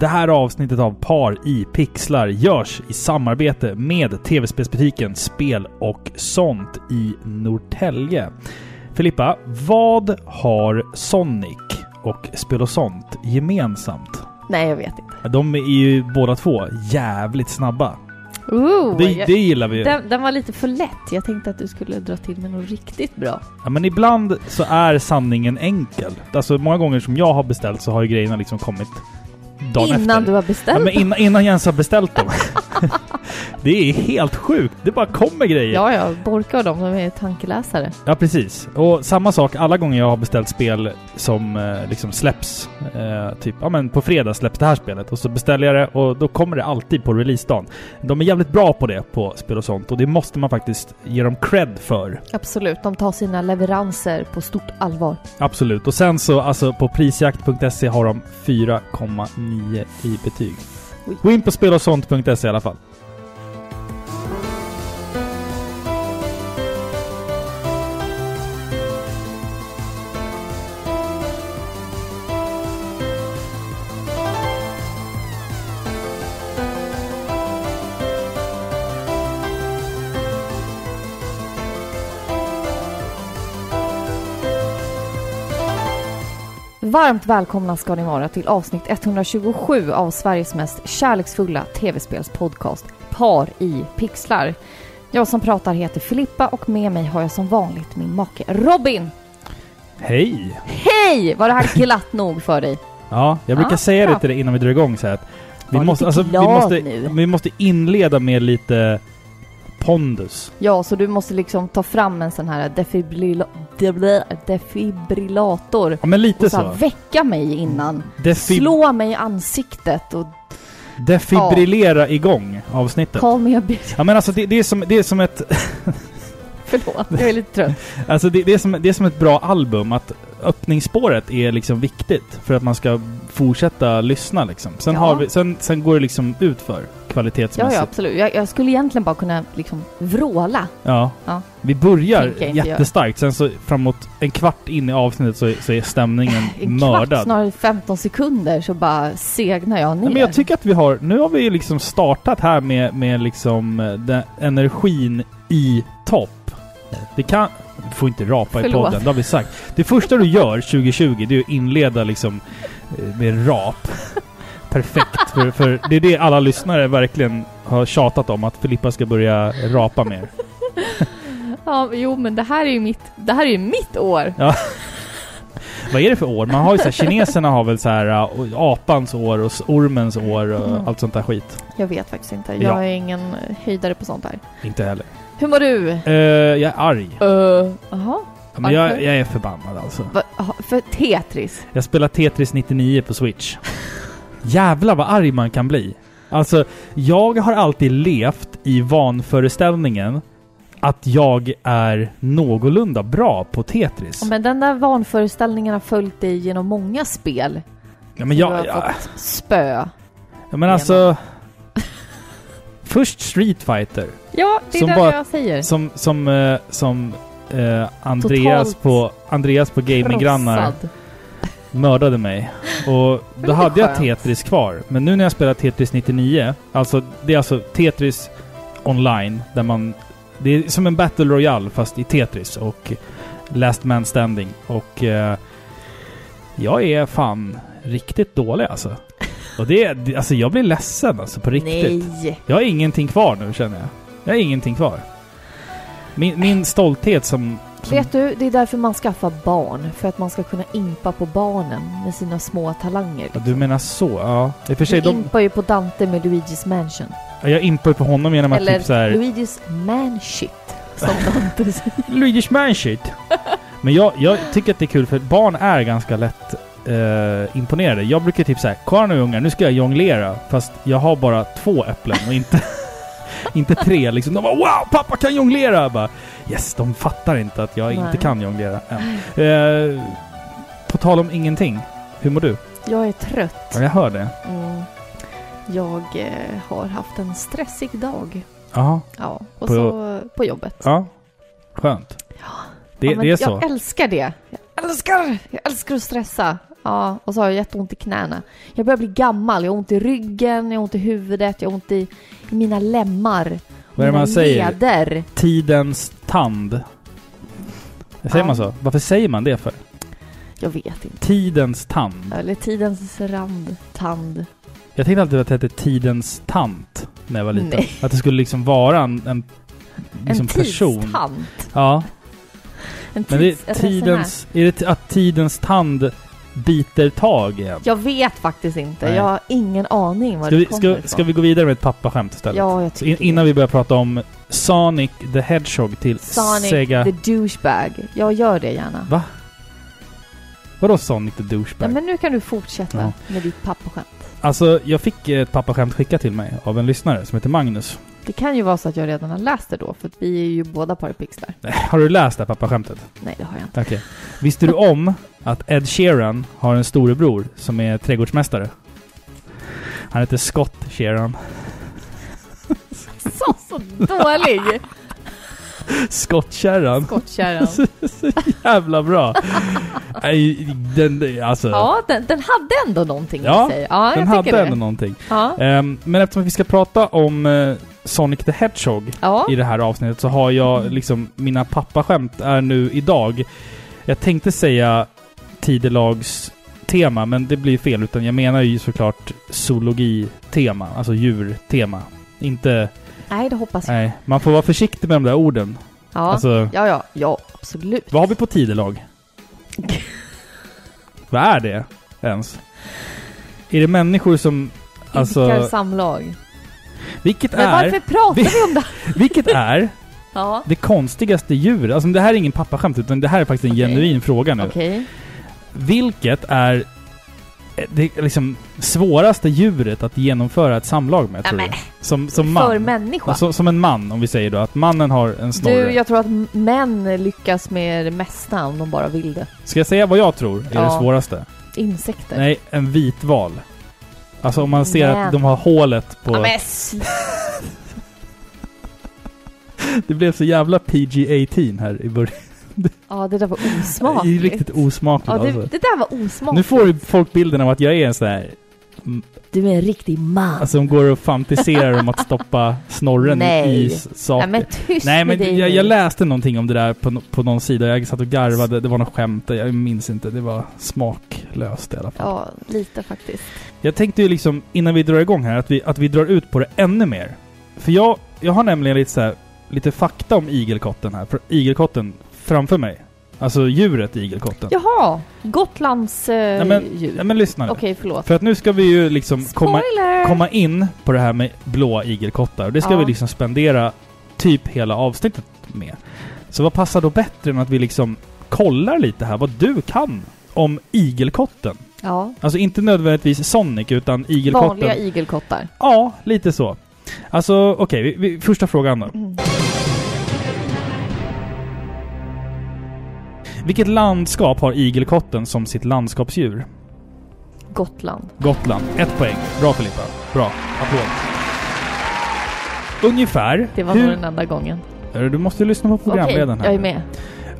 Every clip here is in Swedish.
Det här avsnittet av Par i pixlar görs i samarbete med tv-spelsbutiken Spel och sånt i Norrtälje. Filippa, vad har Sonic och Spel och sånt gemensamt? Nej, jag vet inte. De är ju båda två jävligt snabba. Ooh, Det, jag, det gillar vi ju. den, den var lite för lätt. Jag tänkte att du skulle dra till med något riktigt bra. Ja, men ibland så är sanningen enkel. Alltså många gånger som jag har beställt så har ju grejerna liksom kommit dagen Innan efter. du har Ja, beställt men innan, innan Jens har beställt dem. det är helt sjukt. Det bara kommer grejer. Ja, ja. Borka och dem, de är tankeläsare. Ja, precis. Och samma sak alla gånger jag har beställt spel som eh, liksom släpps. Eh, typ, ja men på fredag släpps det här spelet. Och så beställer jag det och då kommer det alltid på releasedagen. De är jävligt bra på det på spel och sånt och det måste man faktiskt ge dem cred för. Absolut, de tar sina leveranser på stort allvar. Absolut. Och sen så, alltså på prisjakt.se har de 4,9 i betyg. Gå in på spelosont.se i alla fall. Varmt välkomna ska ni vara till avsnitt 127 av Sveriges mest kärleksfulla tv-spelspodcast Par i pixlar. Jag som pratar heter Filippa och med mig har jag som vanligt min make Robin. Hej! Hej! Var det här glatt nog för dig? Ja, jag brukar Ja, säga bra. det till dig innan vi drar igång så här att vi måste, alltså, vi, måste, nu. vi måste inleda med lite pondus. Ja, så du måste liksom ta fram en sån här defibrilla, deblä- defibrillator Ja, men lite och så här så. väcka mig innan. Defib Slå mig i ansiktet och defibrillera igång avsnittet. call me a bitch. Ja men alltså det, det, är som, det är som ett... Förlåt, jag är lite trött. Alltså det, det, är som, det är som ett bra album, att öppningsspåret är liksom viktigt för att man ska fortsätta lyssna liksom. Sen, Ja. har vi, sen, sen går det liksom ut för Ja, kvalitetsmässigt. ja, absolut. Jag, jag skulle egentligen bara kunna liksom vråla. Ja. Ja. Vi börjar jättestarkt, sen så framåt en kvart in i avsnittet så, så är stämningen En kvart, mördad. snarare 15 sekunder så bara segnar jag ner. Nej, men jag tycker att vi har, nu har vi ju liksom startat här med, med liksom eh, den energin i topp. Det kan, du får inte rapa i Förlåt. podden, det har vi sagt. Det första du gör 2020, det är att inleda liksom eh, med rap. Perfekt, för, för det är det alla lyssnare verkligen har tjatat om, att Filippa ska börja rapa mer. Ja, jo men det här är ju mitt, det här är ju mitt år. Vad är det för år? Man har ju så här, kineserna har väl så här uh, apans år och ormens år och Mm. allt sånt där skit. Jag vet faktiskt inte. Jag Ja. är ingen höjdare på sånt här. Inte heller. Hur mår du? Eh, jag är arg. Uh. Ja, men jag, jag är förbannad alltså. Va- För Tetris? Jag spelar Tetris 99 på Switch. Jävlar vad arg man kan bli. Alltså, jag har alltid levt i vanföreställningen att jag är någorlunda bra på Tetris. Men den där vanföreställningen har följt dig genom många spel. Ja, men du jag, har ja, fått spö. ja, men alltså... Först Street Fighter. Ja, det är Som det bara- jag säger. Som, som, eh, som eh, Andreas, Totalt på, Andreas på Gaminggrannar Krossad. Mördade mig. Och då hade jag. Tetris kvar. Men nu när jag spelar Tetris 99, alltså det är alltså Tetris online, där man... Det är som en Battle Royale fast i Tetris och Last Man Standing. Och eh, jag är fan riktigt dålig alltså. Och det, det alltså jag blir ledsen alltså på riktigt. Nej! Jag har ingenting kvar nu känner jag. Jag har ingenting kvar. Min, min stolthet som... som Vet du, det är därför man skaffar barn. För att man ska kunna impa på barnen med sina små talanger. Ja, du menar så? Ja. I och för sig, Du de, impar ju på Dante med Luigi's Mansion. jag impar på honom genom att Eller typ så här, Luigi's Manshit, som Dante säger. Luigi's Manshit. Men jag, jag tycker att det är kul för barn är ganska lätt eh, imponerade. Jag brukar typ säga kolla nu ungar, nu ska jag jonglera. Fast jag har bara två äpplen och inte, inte tre liksom. De bara wow, pappa kan jonglera! Bara, yes, de fattar inte att jag Nej. inte kan jonglera än. Eh, på tal om ingenting, hur mår du? Jag är trött. Ja, jag hör det. Mm. Jag eh, har haft en stressig dag. Jaha. Ja, och På- så på jobbet. Ja. Skönt. Det, Ja, det är så. Jag älskar det. Jag älskar, jag älskar att stressa. Ja, och så har jag jätteont i knäna. Jag börjar bli gammal. Jag har ont i ryggen, jag har ont i huvudet, jag har ont i, i mina lemmar. Vad är det man säger? leder. Tidens tand. Säger Ja. man så? Varför säger man det för? Jag vet inte. Tidens tand. Eller tidens rand, tand. Jag tänkte alltid att det hette tidens tant när jag var liten. Nej. Att det skulle liksom vara en, en liksom en person. tidstant. Ja, En men det är tidens... Är det att tidens tand biter tag igen? Jag vet faktiskt inte. Nej. Jag har ingen aning var Ska det vi, kommer ska, ifrån. ska vi gå vidare med ett pappaskämt istället? Ja, jag tycker in, innan vi börjar prata om Sonic the Hedgehog till Sonic Sega... the douchebag. Jag gör det gärna. Va? Vadå Sonic the Douchebag? Ja, men nu kan du fortsätta Ja. med ditt pappaskämt. Alltså, jag fick ett pappaskämt skickat till mig av en lyssnare som heter Magnus. Det kan ju vara så att jag redan har läst det då, för att vi är ju båda paripixlar. Har du läst det här pappaskämtet? Nej, det har jag inte. Okej. Visste du om att Ed Sheeran har en storebror som är trädgårdsmästare? Han heter Scott Sheeran. Så, så dålig! Scott Sheeran. Skottkärran. så jävla bra. Nej, den, alltså, Ja, den, den hade ändå någonting Ja, i sig. Ja, den hade tycker ändå det. någonting. Ja. Ehm, men eftersom vi ska prata om eh, Sonic the Hedgehog ja. i det här avsnittet så har jag liksom, mina pappaskämt är nu idag. Jag tänkte säga tidelags tema, men det blir fel. Utan jag menar ju såklart zoologi-tema, alltså djurtema. Inte... Nej, det hoppas jag. Nej, man får vara försiktig med de där orden. Ja. Alltså, ja, ja, ja, absolut. vad har vi på tidelag? vad är det ens? Är det människor som... Idkar Alltså, samlag. vilket Men är, varför pratar vi- om det? vilket är Ja, det konstigaste djuret? Alltså det här är ingen pappaskämt, utan det här är faktiskt en Okej. genuin fråga nu. okej. Vilket är det liksom svåraste djuret att genomföra ett samlag med, Ja, tror du? Som, som för man. människa. Som, som en man, om vi säger då, att mannen har en snorre. Du, jag tror att män lyckas med det mesta om de bara vill det. Ska jag säga vad jag tror är Ja. det svåraste? Insekter. Nej, en vit val. Alltså om man ser Men. att de har hålet på... Ja, men Det blev så jävla PG-18 här i början. ja, det där var Det är osmakligt. riktigt osmakligt Ja, det, alltså. det där var osmakligt. Nu får folk bilden av att jag är en sån här... Du är en riktig man. Alltså som går och fantiserar om att stoppa snorren i saker. Nej, men tyst Nej men med dig jag, jag läste någonting om det där på, på någon sida. Jag satt och garvade. Det var något skämt. Jag minns inte. Det var smaklöst i alla fall. Ja, lite faktiskt. Jag tänkte ju liksom innan vi drar igång här att vi, att vi drar ut på det ännu mer. För jag, jag har nämligen lite så här, lite fakta om igelkotten här. För igelkotten framför mig. Alltså djuret igelkotten. Jaha, Gotlands eh, Nej, men- djur. Ja, men lyssna nu. Okej, förlåt. För att nu ska vi ju liksom komma, Spoiler! komma in på det här med blåa igelkottar. Och det ska Ja. vi liksom spendera typ hela avsnittet med. Så vad passar då bättre än att vi liksom kollar lite här vad du kan om igelkotten? Ja, Alltså inte nödvändigtvis Sonic utan igelkotten. vanliga igelkottar. Ja, lite så. Alltså okej, vi, vi, första frågan då. Mm. Vilket landskap har igelkotten som sitt landskapsdjur? Gotland. Gotland. Ett poäng. Bra Filippa. Bra. Applåd. Ungefär Det var hur... nog den enda gången. Du måste lyssna på Okej, programledaren här. jag är med.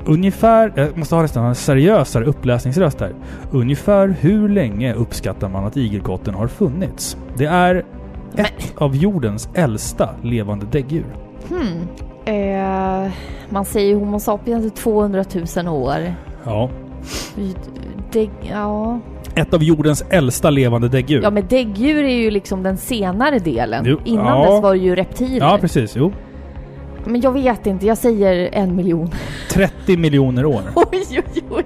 Ungefär, jag måste ha nästan en seriösare uppläsningsröst här. Ungefär hur länge uppskattar man att igelkotten har funnits? Det är Men- ett av jordens äldsta levande däggdjur. Hmm. Eh, man säger Homo sapiens är 200 000 år. Ja. Dägg, ja. Ett av jordens äldsta levande däggdjur. ja, men däggdjur är ju liksom den senare delen. Jo, Innan ja. dess var det ju reptiler. Ja, precis. Jo. Men jag vet inte, jag säger en miljon. 30 miljoner år. Oj, oj, oj.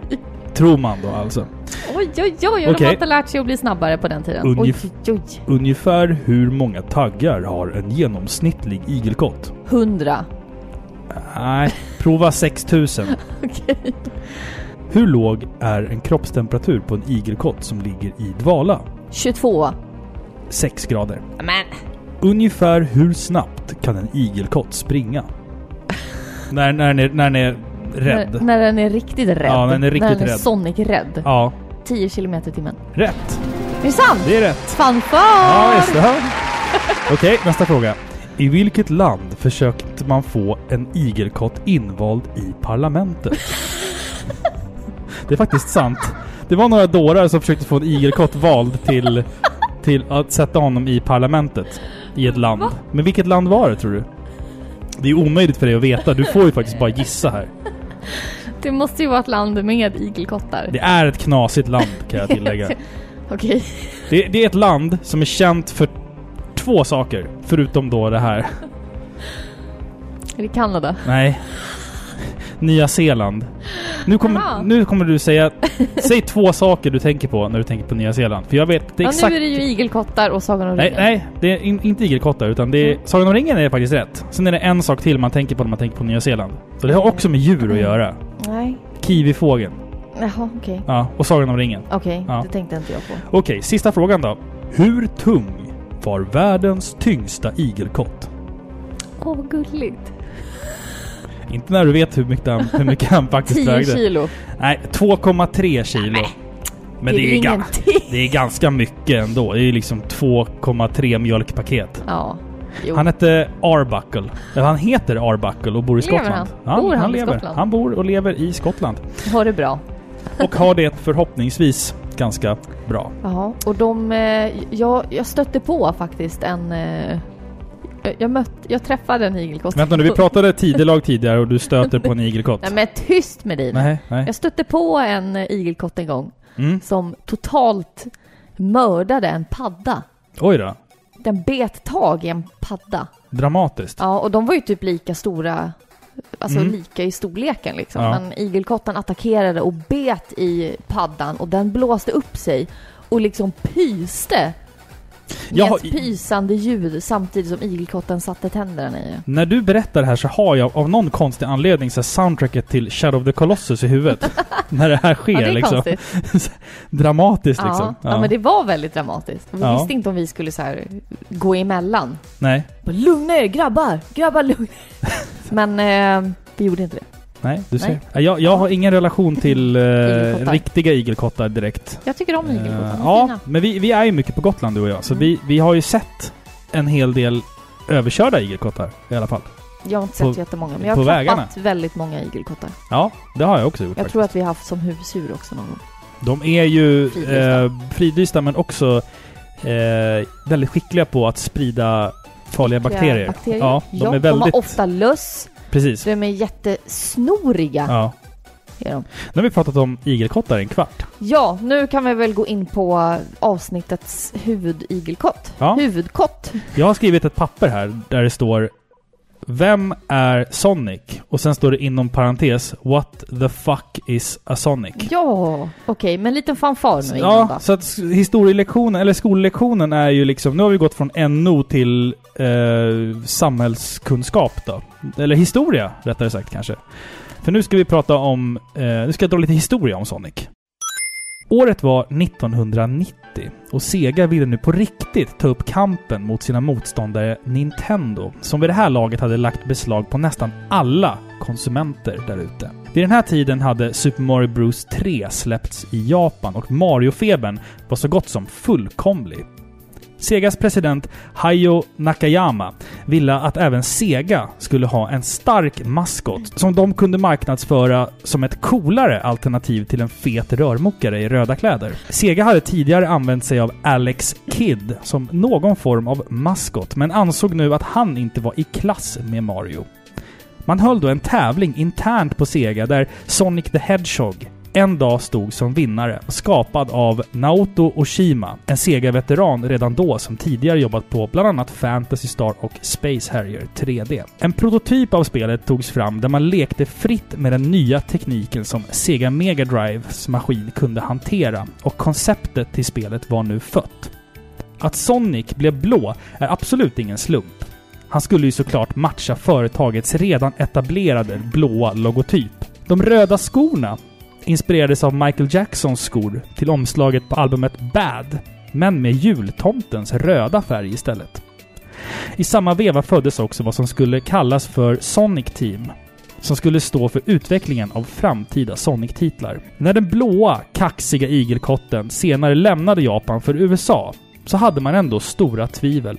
Tror man då alltså. Oj, oj, oj. Och de har inte lärt sig att bli snabbare på den tiden. Ungef- oj, oj. Ungefär hur många taggar har en genomsnittlig igelkott? Hundra. Nej, prova 6000. Okej. Hur låg är en kroppstemperatur på en igelkott som ligger i dvala? 22. 6 grader. Men. Ungefär hur snabbt kan en igelkott springa? när, när, den är, när den är rädd. När, när den är riktigt rädd. Ja, när den är riktigt När den är rädd. Sonic-rädd. Ja, 10 kilometer i timmen. rätt. Är det sant? Det är rätt. Fanfar! Ja, just det. Okej, nästa fråga. I vilket land försökte man få en igelkott invald i parlamentet? det är faktiskt sant. Det var några dårar som försökte få en igelkott vald till, till att sätta honom i parlamentet. I ett land. Va? Men vilket land var det tror du? Det är omöjligt för dig att veta. Du får ju faktiskt bara gissa här. Det måste ju vara ett land med igelkottar. Det är ett knasigt land kan jag tillägga. Okej. Det, det är ett land som är känt för två saker. Förutom då det här. Är det Kanada? Nej. Nya Zeeland. Nu kommer, nu kommer du säga... Säg två saker du tänker på när du tänker på Nya Zeeland. För jag vet det är Ja, exakt... nu är det ju igelkottar och Sagan om Nej, ringen. nej. Det är in, inte igelkottar utan det är... Mm. Sagan om ringen är faktiskt rätt. Sen är det en sak till man tänker på när man tänker på Nya Zeeland. Så det har också med djur att Mm. göra. Nej. Kiwifågeln. Jaha, okej. Ja, och Sagan om ringen. Okej, Ja. det tänkte inte jag på. Okej, sista frågan då. Hur tung var världens tyngsta igelkott? Åh, vad gulligt. Inte när du vet hur mycket han, hur mycket han faktiskt 10 vägde. kilo. Nej, 2,3 kilo. Men det är, väl ga- det är ganska mycket ändå. Det är ju liksom 2,3 mjölkpaket. Ja. Jo. Han hette Arbuckle. Eller han heter Arbuckle och bor i Lever Skottland. han? Bor han i lever. Skottland? Han bor och lever i Skottland. har det bra. Och har det förhoppningsvis ganska bra. Ja, och de... Eh, jag, jag stötte på faktiskt en... Eh, jag- mött, jag träffade en igelkott. Vänta nu, vi pratade tidelag tidigare och du stöter på en igelkott. Nej men tyst med dig. Nej, nej. Jag stötte på en igelkott en gång Mm. som totalt mördade en padda. Oj då. Den bet tag i en padda. Dramatiskt. Ja, och de var ju typ lika stora, alltså Mm. lika i storleken liksom. Ja. Men igelkotten attackerade och bet i paddan och den blåste upp sig och liksom pyste. Med har- ett pysande ljud samtidigt som igelkotten satte tänderna i. När du berättar det här så har jag av någon konstig anledning så soundtracket till Shadow of the Colossus i huvudet. när det här sker Ja, det är liksom. Dramatiskt Ja, liksom. ja. men det var väldigt dramatiskt. Vi Ja. visste inte om vi skulle så här gå emellan. Nej, Bara, Lugna er grabbar! Grabbar lugna er." Men eh, vi gjorde inte det. Nej, du Nej. ser. Jag, jag har ingen relation till eh, Igelkottar. riktiga igelkottar direkt. Jag tycker om Eh, igelkottar. De är ja, fina. men vi, vi är ju mycket på Gotland du och jag. Så Mm. vi, vi har ju sett en hel del överkörda igelkottar i alla fall. Jag har inte sett på- jättemånga, men jag på har vägarna. tappat väldigt många igelkottar. Ja, det har jag också gjort Jag faktiskt. tror att vi har haft som husdjur också någon gång. De är ju Fridlysta. eh, fridlysta men också eh, väldigt skickliga på att sprida farliga bakterier. Ja, de är de väldigt... har ofta löss. Precis. De är jättesnoriga. Ja. Är de. Nu har vi pratat om igelkottar i en kvart. ja, nu kan vi väl gå in på avsnittets huvudigelkott. Ja. Huvudkott. Jag har skrivit ett papper här där det står Vem är Sonic? Och sen står det inom parentes What the fuck is a Sonic? Ja, okej, men en liten fanfar nu Ja, då. så att historielektionen, eller skollektionen är ju liksom, nu har vi gått från NO till eh, samhällskunskap då. Eller historia, rättare sagt kanske. För nu ska vi prata om, eh, nu ska jag dra lite historia om Sonic. Året var 1990 och Sega ville nu på riktigt ta upp kampen mot sina motståndare Nintendo, som vid det här laget hade lagt beslag på nästan alla konsumenter där ute. Vid den här tiden hade Super Mario Bros 3 släppts i Japan och Mario-febern var så gott som fullkomlig. Segas president Hayo Nakayama ville att även Sega skulle ha en stark maskot som de kunde marknadsföra som ett coolare alternativ till en fet rörmokare i röda kläder. Sega hade tidigare använt sig av Alex Kidd som någon form av maskot, men ansåg nu att han inte var i klass med Mario. Man höll då en tävling internt på Sega där Sonic the Hedgehog en dag stod som vinnare, skapad av Naoto Oshima, en Sega-veteran redan då som tidigare jobbat på bland annat Fantasy Star och Space Harrier 3D. En prototyp av spelet togs fram där man lekte fritt med den nya tekniken som Sega Mega Drives maskin kunde hantera och konceptet till spelet var nu fött. Att Sonic blev blå är absolut ingen slump. Han skulle ju såklart matcha företagets redan etablerade blåa logotyp. De röda skorna inspirerades av Michael Jacksons skor till omslaget på albumet Bad, men med jultomtens röda färg istället. I samma veva föddes också vad som skulle kallas för Sonic Team, som skulle stå för utvecklingen av framtida Sonic-titlar. När den blåa, kaxiga igelkotten senare lämnade Japan för USA så hade man ändå stora tvivel.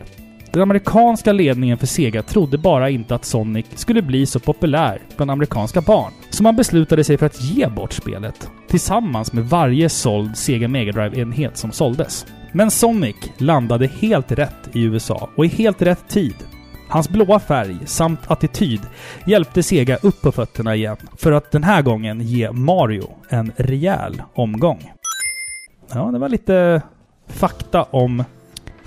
Den amerikanska ledningen för Sega trodde bara inte att Sonic skulle bli så populär bland amerikanska barn. Så man beslutade sig för att ge bort spelet. Tillsammans med varje såld Sega Mega Drive-enhet som såldes. Men Sonic landade helt rätt i USA och i helt rätt tid. Hans blåa färg samt attityd hjälpte Sega upp på fötterna igen för att den här gången ge Mario en rejäl omgång. Ja, det var lite fakta om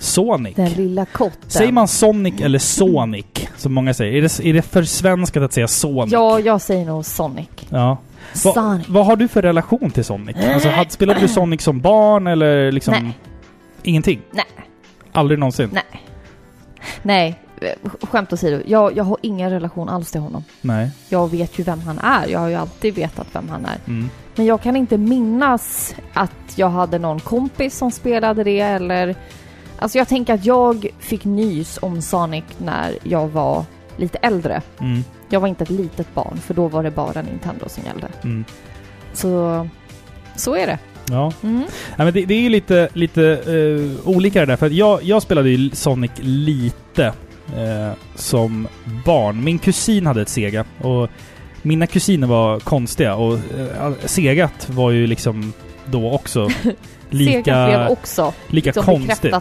Sonic. Den lilla kotten. Säger man Sonic eller Sonic? Som många säger. Är det, är det för svenskat att säga Sonic? Ja, jag säger nog Sonic. ja. Va, Sonic. vad har du för relation till Sonic? Alltså, hade, spelade du Sonic som barn eller liksom... Nej. Ingenting? Nej. Aldrig någonsin? Nej. Nej, eh, skämt åsido. Jag, jag har ingen relation alls till honom. Nej. Jag vet ju vem han är. Jag har ju alltid vetat vem han är. Mm. Men jag kan inte minnas att jag hade någon kompis som spelade det eller... Alltså jag tänker att jag fick nys om Sonic när jag var lite äldre. Mm. Jag var inte ett litet barn för då var det bara Nintendo som gällde. Mm. Så... Så är det. Ja. Mm. ja men det, det är ju lite, lite eh, olika det där. För jag, jag spelade ju Sonic lite eh, som barn. Min kusin hade ett Sega och mina kusiner var konstiga och eh, Segat var ju liksom då också lika, också lika liksom konstigt.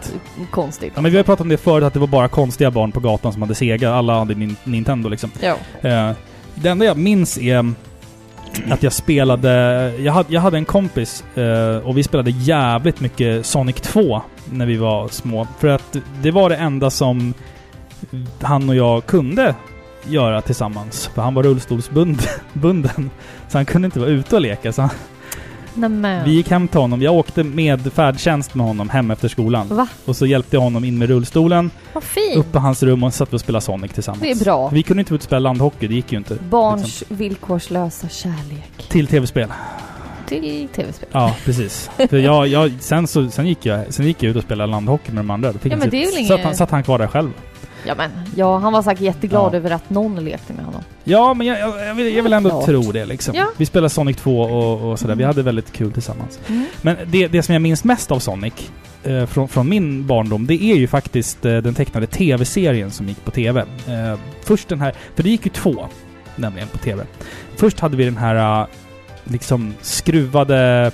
konstigt. Ja, men vi har pratat om det förut, att det var bara konstiga barn på gatan som hade Sega. Alla hade nin Nintendo liksom. Ja. Eh, det enda jag minns är att jag spelade... Jag hade, jag hade en kompis eh, och vi spelade jävligt mycket Sonic 2 när vi var små. För att det var det enda som han och jag kunde göra tillsammans. För han var rullstolsbunden. Så han kunde inte vara ute och leka. Så han, Nämen. vi gick hem till honom. Jag åkte med färdtjänst med honom hem efter skolan. Va? Och så hjälpte jag honom in med rullstolen, Vad fint. upp på hans rum och satt och spelade Sonic tillsammans. Det är bra. Vi kunde inte ut och spela landhockey, det gick ju inte. Barns villkorslösa kärlek Till tv-spel. till tv-spel. Ja, precis. För jag, jag, sen, så, sen, gick jag, sen gick jag ut och spelade landhockey med de andra. Då fick Ja, men det är väl satt, inget- han, satt han kvar där själv. Ja men, ja han var säkert jätteglad Ja. över att någon lekte med honom. Ja, men jag, jag, jag, vill, jag vill ändå Klart. tro det liksom. Ja. Vi spelade Sonic 2 och, och sådär. Vi Mm. hade väldigt kul tillsammans. Mm. Men det, det som jag minns mest av Sonic, eh, från, från min barndom, det är ju faktiskt eh, den tecknade tv-serien som gick på tv. Eh, först den här, för det gick ju två, nämligen, på tv. Först hade vi den här eh, liksom skruvade,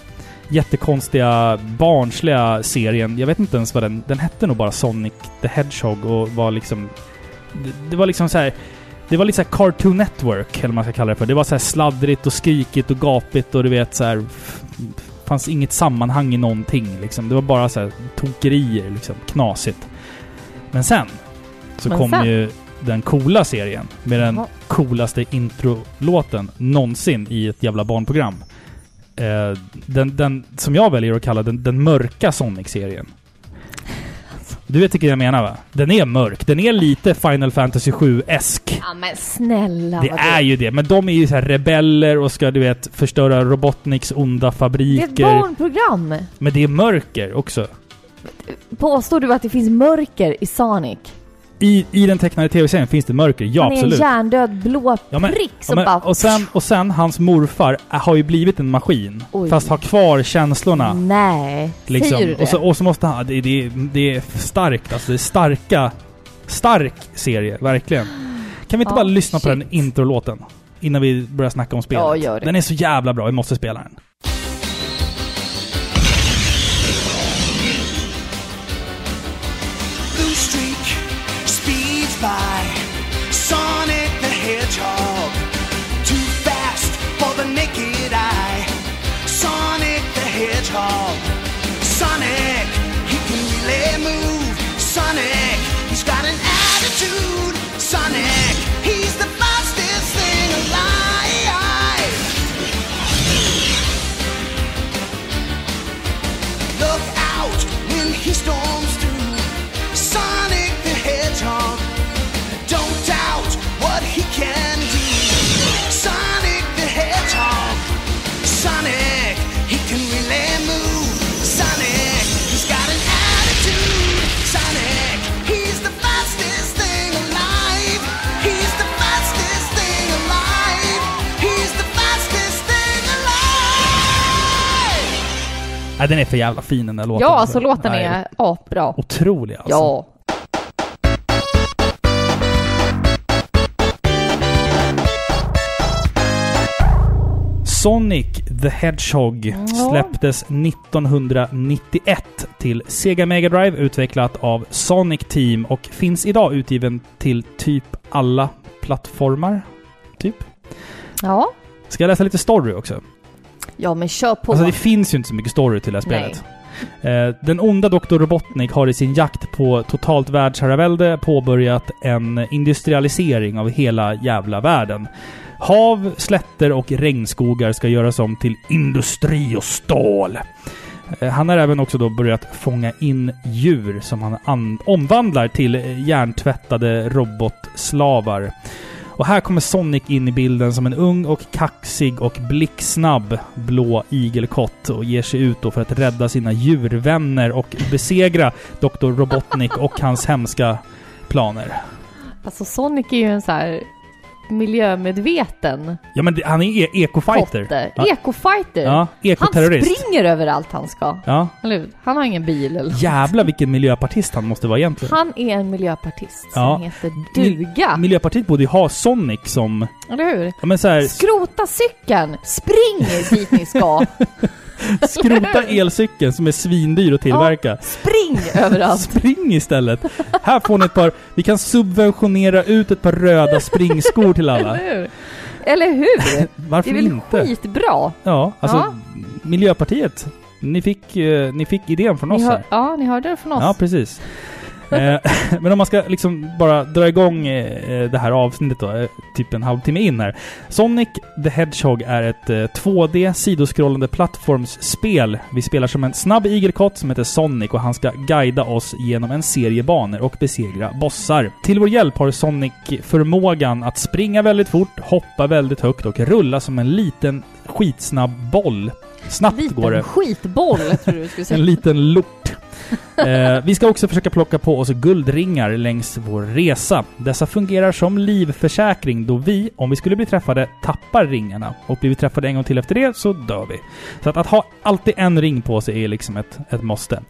jättekonstiga, barnsliga serien. Jag vet inte ens vad den... Den hette nog bara Sonic the Hedgehog och var liksom... Det, det var liksom så här. Det var lite så här Cartoon Network, eller vad man ska kalla det för. Det var så här sladdrigt och skrikigt och gapigt och du vet så här... fanns inget sammanhang i någonting liksom. Det var bara så här tokerier liksom. Knasigt. Men sen så Men kom sen? ju den coola serien med den Jaha. coolaste introlåten någonsin i ett jävla barnprogram. Eh, den, den som jag väljer att kalla den, den mörka Sonic-serien. Du vet vilken jag menar va? Den är mörk. Den är lite Final Fantasy 7-esk. Ja men snälla Det är ju det, men de är ju så här rebeller och ska du vet förstöra Robotniks onda Det är ett fabriker. barnprogram! Men det är mörker också. Påstår du att det finns mörker i Sonic? I, I den tecknade tv-serien finns det mörker, ja Han är en absolut. hjärndöd blå Ja, men- prick Ja, som men, bara... och, sen, och sen, hans morfar har ju blivit en maskin. Oj. Fast har kvar känslorna. Nej, Liksom. säger du det? Och, så, och så måste han... Det, det, det är starkt alltså. Det är starka... Stark serie, verkligen. Kan vi inte Ja, bara lyssna på shit. den introlåten? Innan vi börjar snacka om spelet. Ja, gör det. Den är så jävla bra, vi måste spela den. storm. Nej, den är för jävla fin den där låten. Ja, alltså låten är apbra. Otrolig alltså. Ja. Sonic the Hedgehog ja. släpptes 1991 till Sega Mega Drive utvecklat av Sonic Team och finns idag utgiven till typ alla plattformar. Typ. Ja. Ska jag läsa lite story också? Ja, men kör på. Alltså det finns ju inte så mycket story till det här spelet. Eh, Den onda Dr. Robotnik har i sin jakt på totalt världsherravälde påbörjat en industrialisering av hela jävla världen. Hav, slätter och regnskogar ska göras om till industri och stål. Eh, Han har även också då börjat fånga in djur som han an- omvandlar till eh, hjärntvättade robotslavar. Och här kommer Sonic in i bilden som en ung och kaxig och blicksnabb blå igelkott och ger sig ut då för att rädda sina djurvänner och besegra Dr. Robotnik och hans hemska planer. Alltså Sonic är ju en så här miljömedveten Ja men det, han är e- ekofighter. Ja. Ekofighter. Ja, han ekoterrorist. springer överallt han ska. Ja. Eller hur? Han har ingen bil eller Jävlar vilken miljöpartist han måste vara egentligen. Han är en miljöpartist Ja. som heter duga. Miljöpartiet borde ju ha Sonic som... Eller hur? Ja men så här, Skrota cykeln! Spring dit ni ska! skrota elcykeln som är svindyr att tillverka. Spring överallt! Spring istället! Här får ni ett par... Vi kan subventionera ut ett par röda springskor till alla. Eller hur? Eller hur? Det Varför är väl inte? skitbra? Ja, alltså Ja. Miljöpartiet. Ni fick, eh, ni fick idén från oss Ni hör, här. ja, ni hörde det från oss. Ja, precis. Eh, Men om man ska liksom bara dra igång eh, det här avsnittet då, eh, typ en halvtimme in här. Sonic the Hedgehog är ett eh, 2D sidoskrollande plattformsspel. Vi spelar som en snabb igelkott som heter Sonic och han ska guida oss genom en serie banor och besegra bossar. Till vår hjälp har Sonic förmågan att springa väldigt fort, hoppa väldigt högt och rulla som en liten skitsnabb boll. Snabbt Liten går det. skitboll, tror du skulle säga. En liten lort. Eh, vi ska också försöka plocka på oss guldringar längs vår resa. Dessa fungerar som livförsäkring då vi, om vi skulle bli träffade, tappar ringarna. Och blir vi träffade en gång till efter det så dör vi. Så att, att ha alltid en ring på sig är liksom ett, ett måste.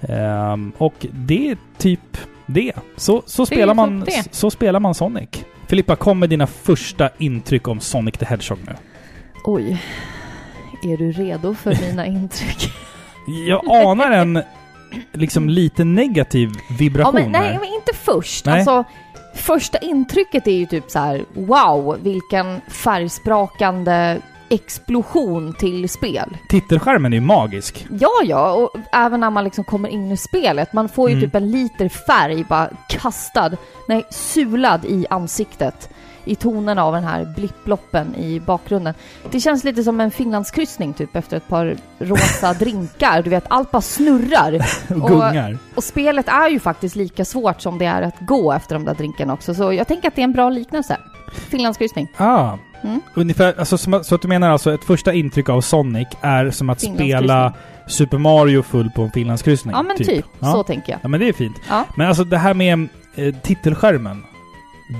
Ehm, och det är typ det. Så, så, spelar man, det. så spelar man Sonic. Filippa, kom med dina första intryck om Sonic the Hedgehog nu. Oj. Är du redo för mina intryck? Jag anar en liksom lite negativ ja, vibration men, nej, här. men inte först. Nej. Alltså, första intrycket är ju typ så här: wow, vilken färgsprakande explosion till spel. Titelskärmen är ju magisk. Ja, ja, och även när man liksom kommer in i spelet. Man får ju Mm. typ en liter färg bara kastad, nej, sulad i ansiktet. I tonen av den här blipploppen i bakgrunden. Det känns lite som en Finlandskryssning typ efter ett par rosa drinkar. Du vet, allt bara snurrar. Och Och- gungar. Och spelet är ju faktiskt lika svårt som det är att gå efter de där drinkarna också. Så jag tänker att det är en bra liknelse. Finlandskryssning. Ah. Mm. Ungefär, alltså, som, så att du menar alltså ett första intryck av Sonic är som att spela Super Mario full på en finlandskryssning? Ja men typ, Ja. så tänker jag. ja, men det är fint. Ja. Men alltså det här med eh, titelskärmen.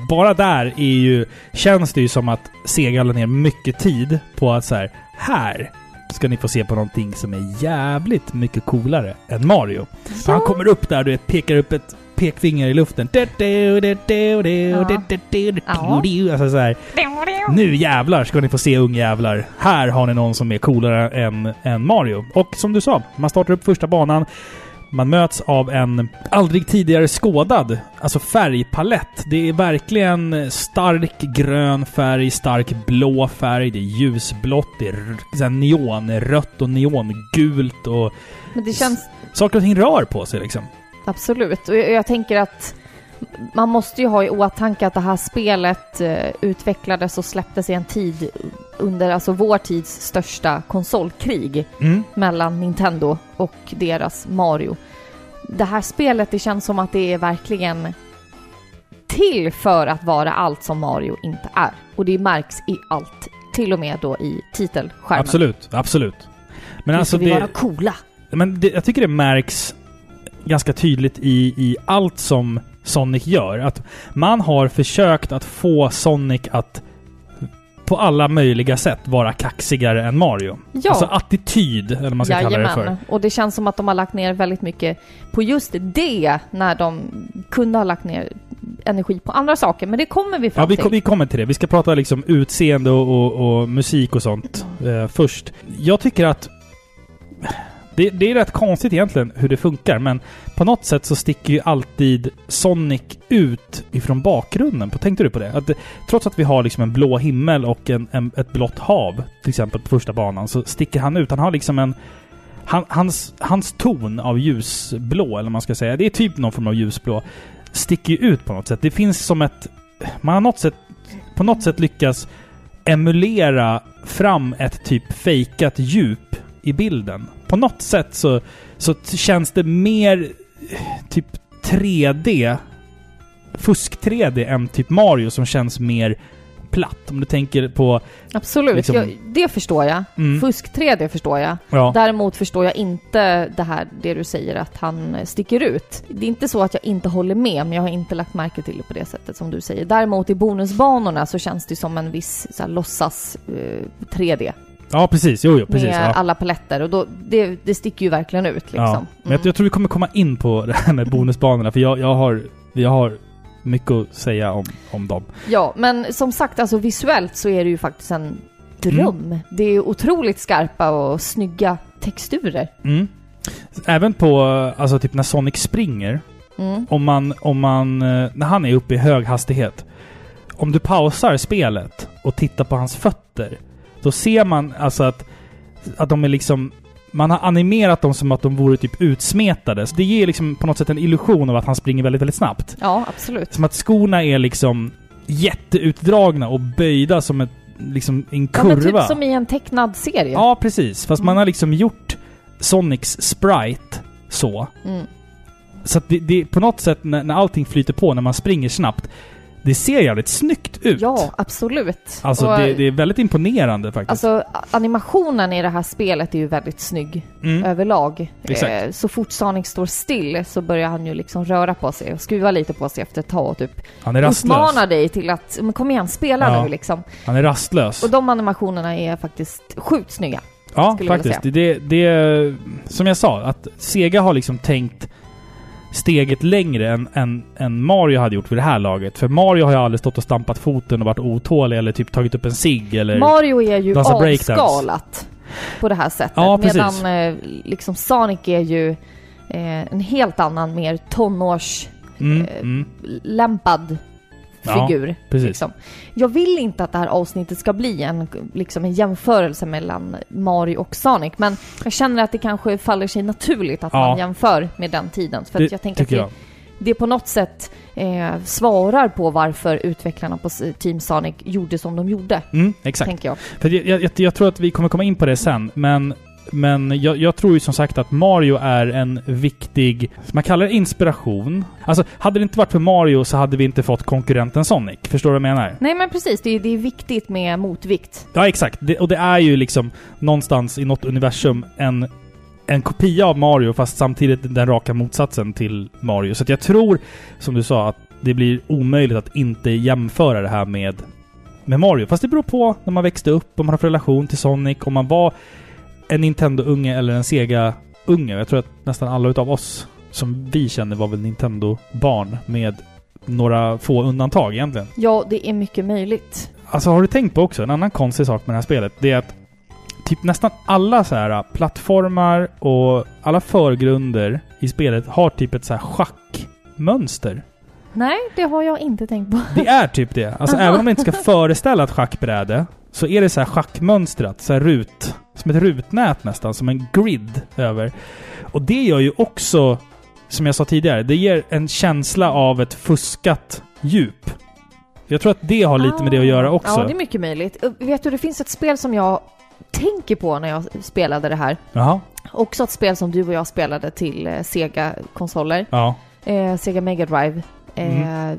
Bara där är ju, känns det ju som att Sega la ner mycket tid på att så här, här ska ni få se på någonting som är jävligt mycket coolare än Mario. För han kommer upp där, du vet, pekar upp ett pekfinger i luften. Alltså så här, nu jävlar ska ni få se ungjävlar. Här har ni någon som är coolare än, än Mario. Och som du sa, man startar upp första banan. Man möts av en aldrig tidigare skådad, alltså färgpalett. Det är verkligen stark grön färg, stark blå färg, det är ljusblått, det är neonrött och neongult och Men det känns saker och ting rör på sig liksom. Absolut, och jag, jag tänker att man måste ju ha i åtanke att det här spelet eh, utvecklades och släpptes i en tid under alltså vår tids största konsolkrig Mm. mellan Nintendo och deras Mario. Det här spelet, det känns som att det är verkligen till för att vara allt som Mario inte är. Och det märks i allt, till och med då i titelskärmen. Absolut, absolut. Men Nu alltså ska vi det... vara coola. Men det, jag tycker det märks ganska tydligt i, i allt som Sonic gör. Att man har försökt att få Sonic att på alla möjliga sätt vara kaxigare än Mario. Ja. Alltså attityd, eller vad man ska kalla det för. Jajamän. Och det känns som att de har lagt ner väldigt mycket på just det när de kunde ha lagt ner energi på andra saker. Men det kommer vi fram Ja, vi, till. vi kommer till det. Vi ska prata liksom utseende och, och, och musik och sånt eh, först. Jag tycker att det, det är rätt konstigt egentligen hur det funkar, men på något sätt så sticker ju alltid Sonic ut ifrån bakgrunden. Tänkte du på det? Att trots att vi har liksom en blå himmel och en, en, ett blått hav, till exempel på första banan, så sticker han ut. Han har liksom en... Han, hans, hans ton av ljusblå, eller vad man ska säga, det är typ någon form av ljusblå, sticker ju ut på något sätt. Det finns som ett... Man har något sätt, på något sätt lyckats emulera fram ett typ fejkat djup i bilden. På något sätt så, så känns det mer typ 3D, fusk-3D än typ Mario som känns mer platt. Om du tänker på... Absolut, Liksom- jag, det förstår jag. Mm, Fusk 3, det förstår jag. ja. Däremot förstår jag inte det här, det du säger att han sticker ut. Det är inte så att jag inte håller med, men jag har inte lagt märke till det på det sättet som du säger. Däremot i bonusbanorna så känns det som en viss så här, låtsas eh, 3D. Ja, precis. Jo, jo, precis. med Ja. alla paletter och då, det, det sticker ju verkligen ut liksom. Ja. Men jag, Mm. jag tror vi kommer komma in på det här med bonusbanorna, för jag, jag, har, jag har mycket att säga om, om dem. Ja, men som sagt, alltså visuellt så är det ju faktiskt en dröm. Mm. Det är otroligt skarpa och snygga texturer. Mm. Även på, alltså typ när Sonic springer, Mm. om man, om man, eh, när han är uppe i hög hastighet. Om du pausar spelet och tittar på hans fötter, då ser man alltså att, att de är liksom man har animerat dem som att de vore typ utsmetade. Så det ger liksom på något sätt en illusion av att han springer väldigt, väldigt snabbt. Ja, absolut. Som att skorna är liksom jätteutdragna och böjda som ett, liksom en Ja, men kurva. typ som i en tecknad serie. Ja, precis. Fast man Mm. har liksom gjort Sonics sprite så. Mm. Så att det, det på något sätt när, när allting flyter på, när man springer snabbt, det ser jävligt snyggt ut. Ja, absolut. Alltså Och, det, det är väldigt imponerande faktiskt. Alltså animationen i det här spelet är ju väldigt snygg mm. överlag. Exakt. Eh, så fort Sonic står still så börjar han ju liksom röra på sig och skruva lite på sig efter ett tag och typ Han är rastlös. uppmanar dig till att men kom igen, spela Ja. nu liksom. Han är rastlös. Och de animationerna är faktiskt sjukt snygga. ja, faktiskt. Det, det, som jag sa, att Sega har liksom tänkt steget längre än, än, än Mario hade gjort vid det här laget. För Mario har ju aldrig stått och stampat foten och varit otålig eller typ tagit upp en cigg eller... Mario är ju avskalat på det här sättet. Ja, precis. medan eh, liksom Sonic är ju eh, en helt annan, mer tonårslämpad mm, mm, Ja, figur. precis. Liksom. Jag vill inte att det här avsnittet ska bli en, liksom en jämförelse mellan Mario och Sonic, men jag känner att det kanske faller sig naturligt att Ja. man jämför med den tiden. För Det jag tänker att det, jag. det på något sätt eh, svarar på varför utvecklarna på Team Sonic gjorde som de gjorde, Mm, exakt. tänker jag. För jag, jag, jag tror att vi kommer komma in på det sen, men, men jag, jag tror ju som sagt att Mario är en viktig, man kallar det inspiration. Alltså, hade det inte varit för Mario så hade vi inte fått konkurrenten Sonic. Förstår du vad jag menar? Nej men precis, det är, det är viktigt med motvikt. Ja, exakt. Det, och det är ju liksom någonstans i något universum en, en kopia av Mario, fast samtidigt den raka motsatsen till Mario. Så jag tror, som du sa, att det blir omöjligt att inte jämföra det här med, med Mario. Fast det beror på när man växte upp, om man har för relation till Sonic, om man var en Nintendo-unge eller en Sega-unge. Jag tror att nästan alla utav oss som vi känner var väl Nintendo-barn med några få undantag egentligen. Ja, det är mycket möjligt. Alltså har du tänkt på också, en annan konstig sak med det här spelet, det är att typ nästan alla så här äh, plattformar och alla förgrunder i spelet har typ ett så här schackmönster. Nej, det har jag inte tänkt på. Det är typ det. Alltså även om man inte ska föreställa ett schackbräde, så är det så här schackmönstrat, så här rut, som ett rutnät nästan, som en grid över. Och det gör ju också, som jag sa tidigare, det ger en känsla av ett fuskat djup. Jag tror att det har lite med det att göra också. Ja, det är mycket möjligt. Vet du, det finns ett spel som jag tänker på när jag spelade det här. Jaha. Också ett spel som du och jag spelade till eh, Sega-konsoler. Ja. Eh, Sega Mega Drive. Eh, Mm.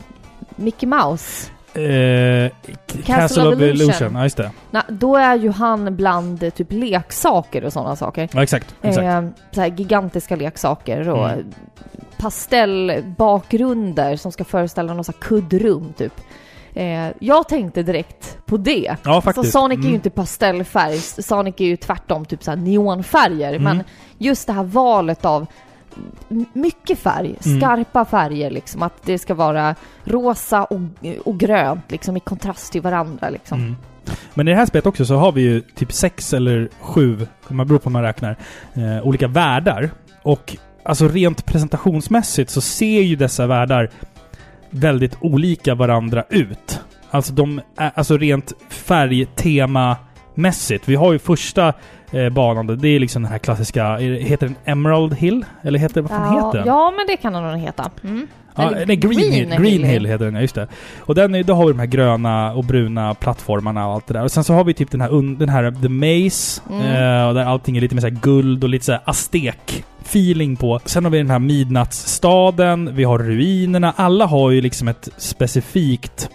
Mickey Mouse. Eh, Castle, Castle of of Illusion. Illusion. Ja, just det. Na, då är ju han bland eh, typ leksaker och sådana saker. Ja, exakt. exakt. Eh, så här gigantiska leksaker och Mm. pastellbakgrunder som ska föreställa någon sån här kuddrum typ. Eh, jag tänkte direkt på det. ja, faktiskt. Alltså Sonic är ju Mm. inte pastellfärg, Sonic är ju tvärtom typ så här neonfärger. Mm. Men just det här valet av mycket färg, Mm. skarpa färger liksom. Att det ska vara rosa och, och grönt liksom i kontrast till varandra liksom. Mm. Men i det här spelet också så har vi ju typ sex eller sju, om man beror på hur man räknar, eh, olika världar. Och alltså rent presentationsmässigt så ser ju dessa världar väldigt olika varandra ut. Alltså de alltså rent färgtemamässigt. Vi har ju första eh, banan, det är liksom den här klassiska, heter den Emerald Hill? Eller heter vad fan Ja, heter den? ja, men det kan den nog heta. Mm. Ja, Eller nej, Green, Hill, Green Hill heter den, ja just det. Och den, då har vi de här gröna och bruna plattformarna och allt det där. Och sen så har vi typ den här, den här The Maze, Mm. eh, där allting är lite mer så här guld och lite så här aztek-feeling på. Sen har vi den här midnattsstaden, vi har ruinerna. Alla har ju liksom ett specifikt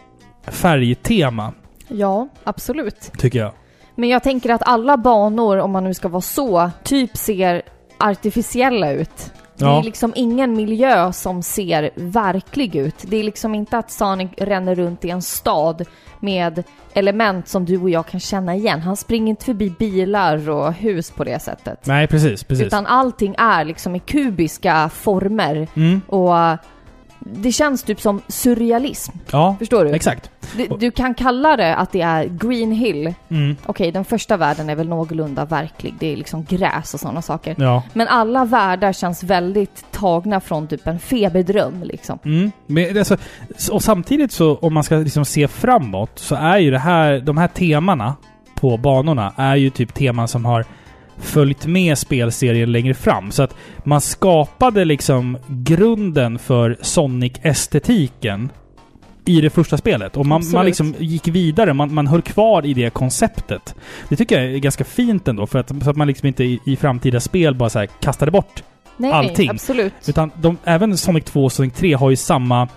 färgtema, Ja, absolut. tycker jag. Men jag tänker att alla banor, om man nu ska vara så, typ ser artificiella ut. Det Ja. är liksom ingen miljö som ser verklig ut. Det är liksom inte att Sonic ränner runt i en stad med element som du och jag kan känna igen. Han springer inte förbi bilar och hus på det sättet. Nej, precis, precis. Utan allting är liksom i kubiska former Mm, och det känns typ som surrealism. ja, Förstår du? exakt. Du, du kan kalla det att det är Green Hill. Mm, Okej, den första världen är väl någorlunda verklig. Det är liksom gräs och sådana saker. ja. Men alla världar känns väldigt tagna från typ en feberdröm liksom. Mm. Men alltså, och samtidigt så, om man ska liksom se framåt, så är ju det här, de här temana på banorna är ju typ teman som har följt med spelserien längre fram. Så att man skapade liksom grunden för Sonic-estetiken i det första spelet. Och man, man liksom gick vidare, man, man höll kvar i det konceptet. Det tycker jag är ganska fint ändå, för att, så att man liksom inte i, i framtida spel bara så kastade bort Nej, Allting. absolut. utan de, även Sonic 2 och Sonic 3 har ju samma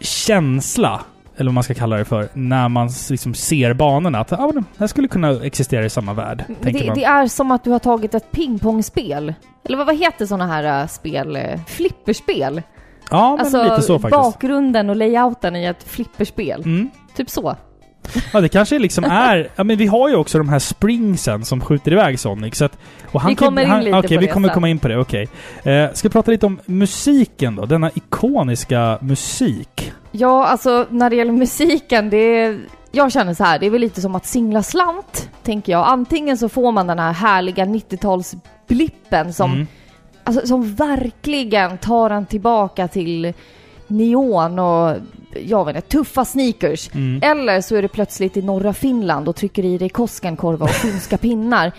känsla, eller vad man ska kalla det för, när man liksom ser banorna. Att ah, det här skulle kunna existera i samma värld, Det, det är som att du har tagit ett pingpongspel. Eller vad, vad heter sådana här äh, spel? Flipperspel? ja, men alltså lite så faktiskt. bakgrunden och layouten i ett flipperspel. Mm. Typ så. Ja, det kanske liksom är... Ja, men vi har ju också de här springsen som skjuter iväg Sonic, så att... Och Vi kommer in han, lite Okej, på vi det kommer sen. komma in på det, okej. Eh, ska prata lite om musiken då? Denna ikoniska musik. Ja, alltså när det gäller musiken, det är... Jag känner så här, det är väl lite som att singla slant, tänker jag. Antingen så får man den här härliga 90-talsblippen som, Mm. alltså, som verkligen tar en tillbaka till neon och, jag vet inte, tuffa sneakers. Mm. Eller så är det plötsligt i norra Finland och trycker i dig Koskenkorva och finska pinnar.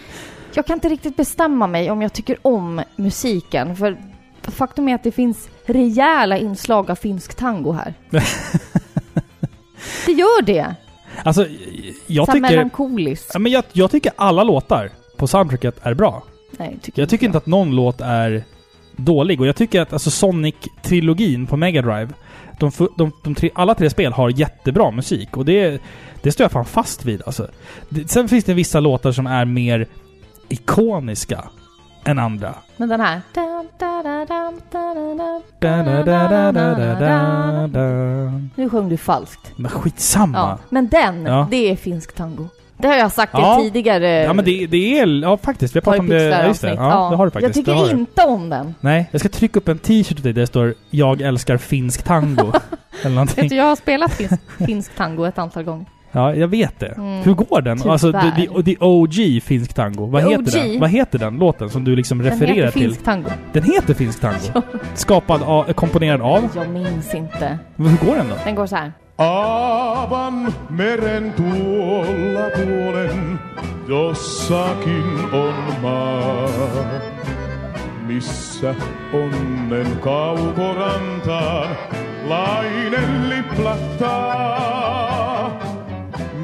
Jag kan inte riktigt bestämma mig om jag tycker om musiken, för faktum är att det finns rejäla inslag av finsk tango här. det gör det! Alltså, jag så tycker... melankoliskt. Ja, men jag, jag tycker alla låtar på soundtracket är bra. Nej, tycker Jag tycker inte att någon låt är dålig. Och jag tycker att alltså Sonic-trilogin på Mega Drive de, de, de tre, alla tre spel har jättebra musik. Och det, det står jag fan fast vid alltså. Det, sen finns det vissa låtar som är mer ikoniska än andra. Men den här... Nu sjöng du falskt. Men skitsamma. Ja. Men den, Ja. det är finsk tango. Det har jag sagt Ja. tidigare... Ja men det, det är... Ja faktiskt. Vi har pratat om det. Ja, just det. avsnitt. Ja, det har du faktiskt. Jag tycker inte om den. Nej, jag ska trycka upp en t-shirt till dig där det står 'Jag älskar finsk tango' Eller någonting. Vet du, jag har spelat finsk, finsk tango ett antal gånger. Ja, jag vet det. Mm. Hur går den? Tyvärr. Alltså, the, the, the OG finsk tango. Vad The heter OG? den? Vad heter den låten som du liksom Den refererar heter till? finsk tango. Den heter finsk tango? Ja. Skapad av, komponerad av? Jag minns inte. Men Hur går den då? Den går så här. Aavan meren tuolla puolen jossakin on maa, missä onnen kaukorantaan lainen liplattaa.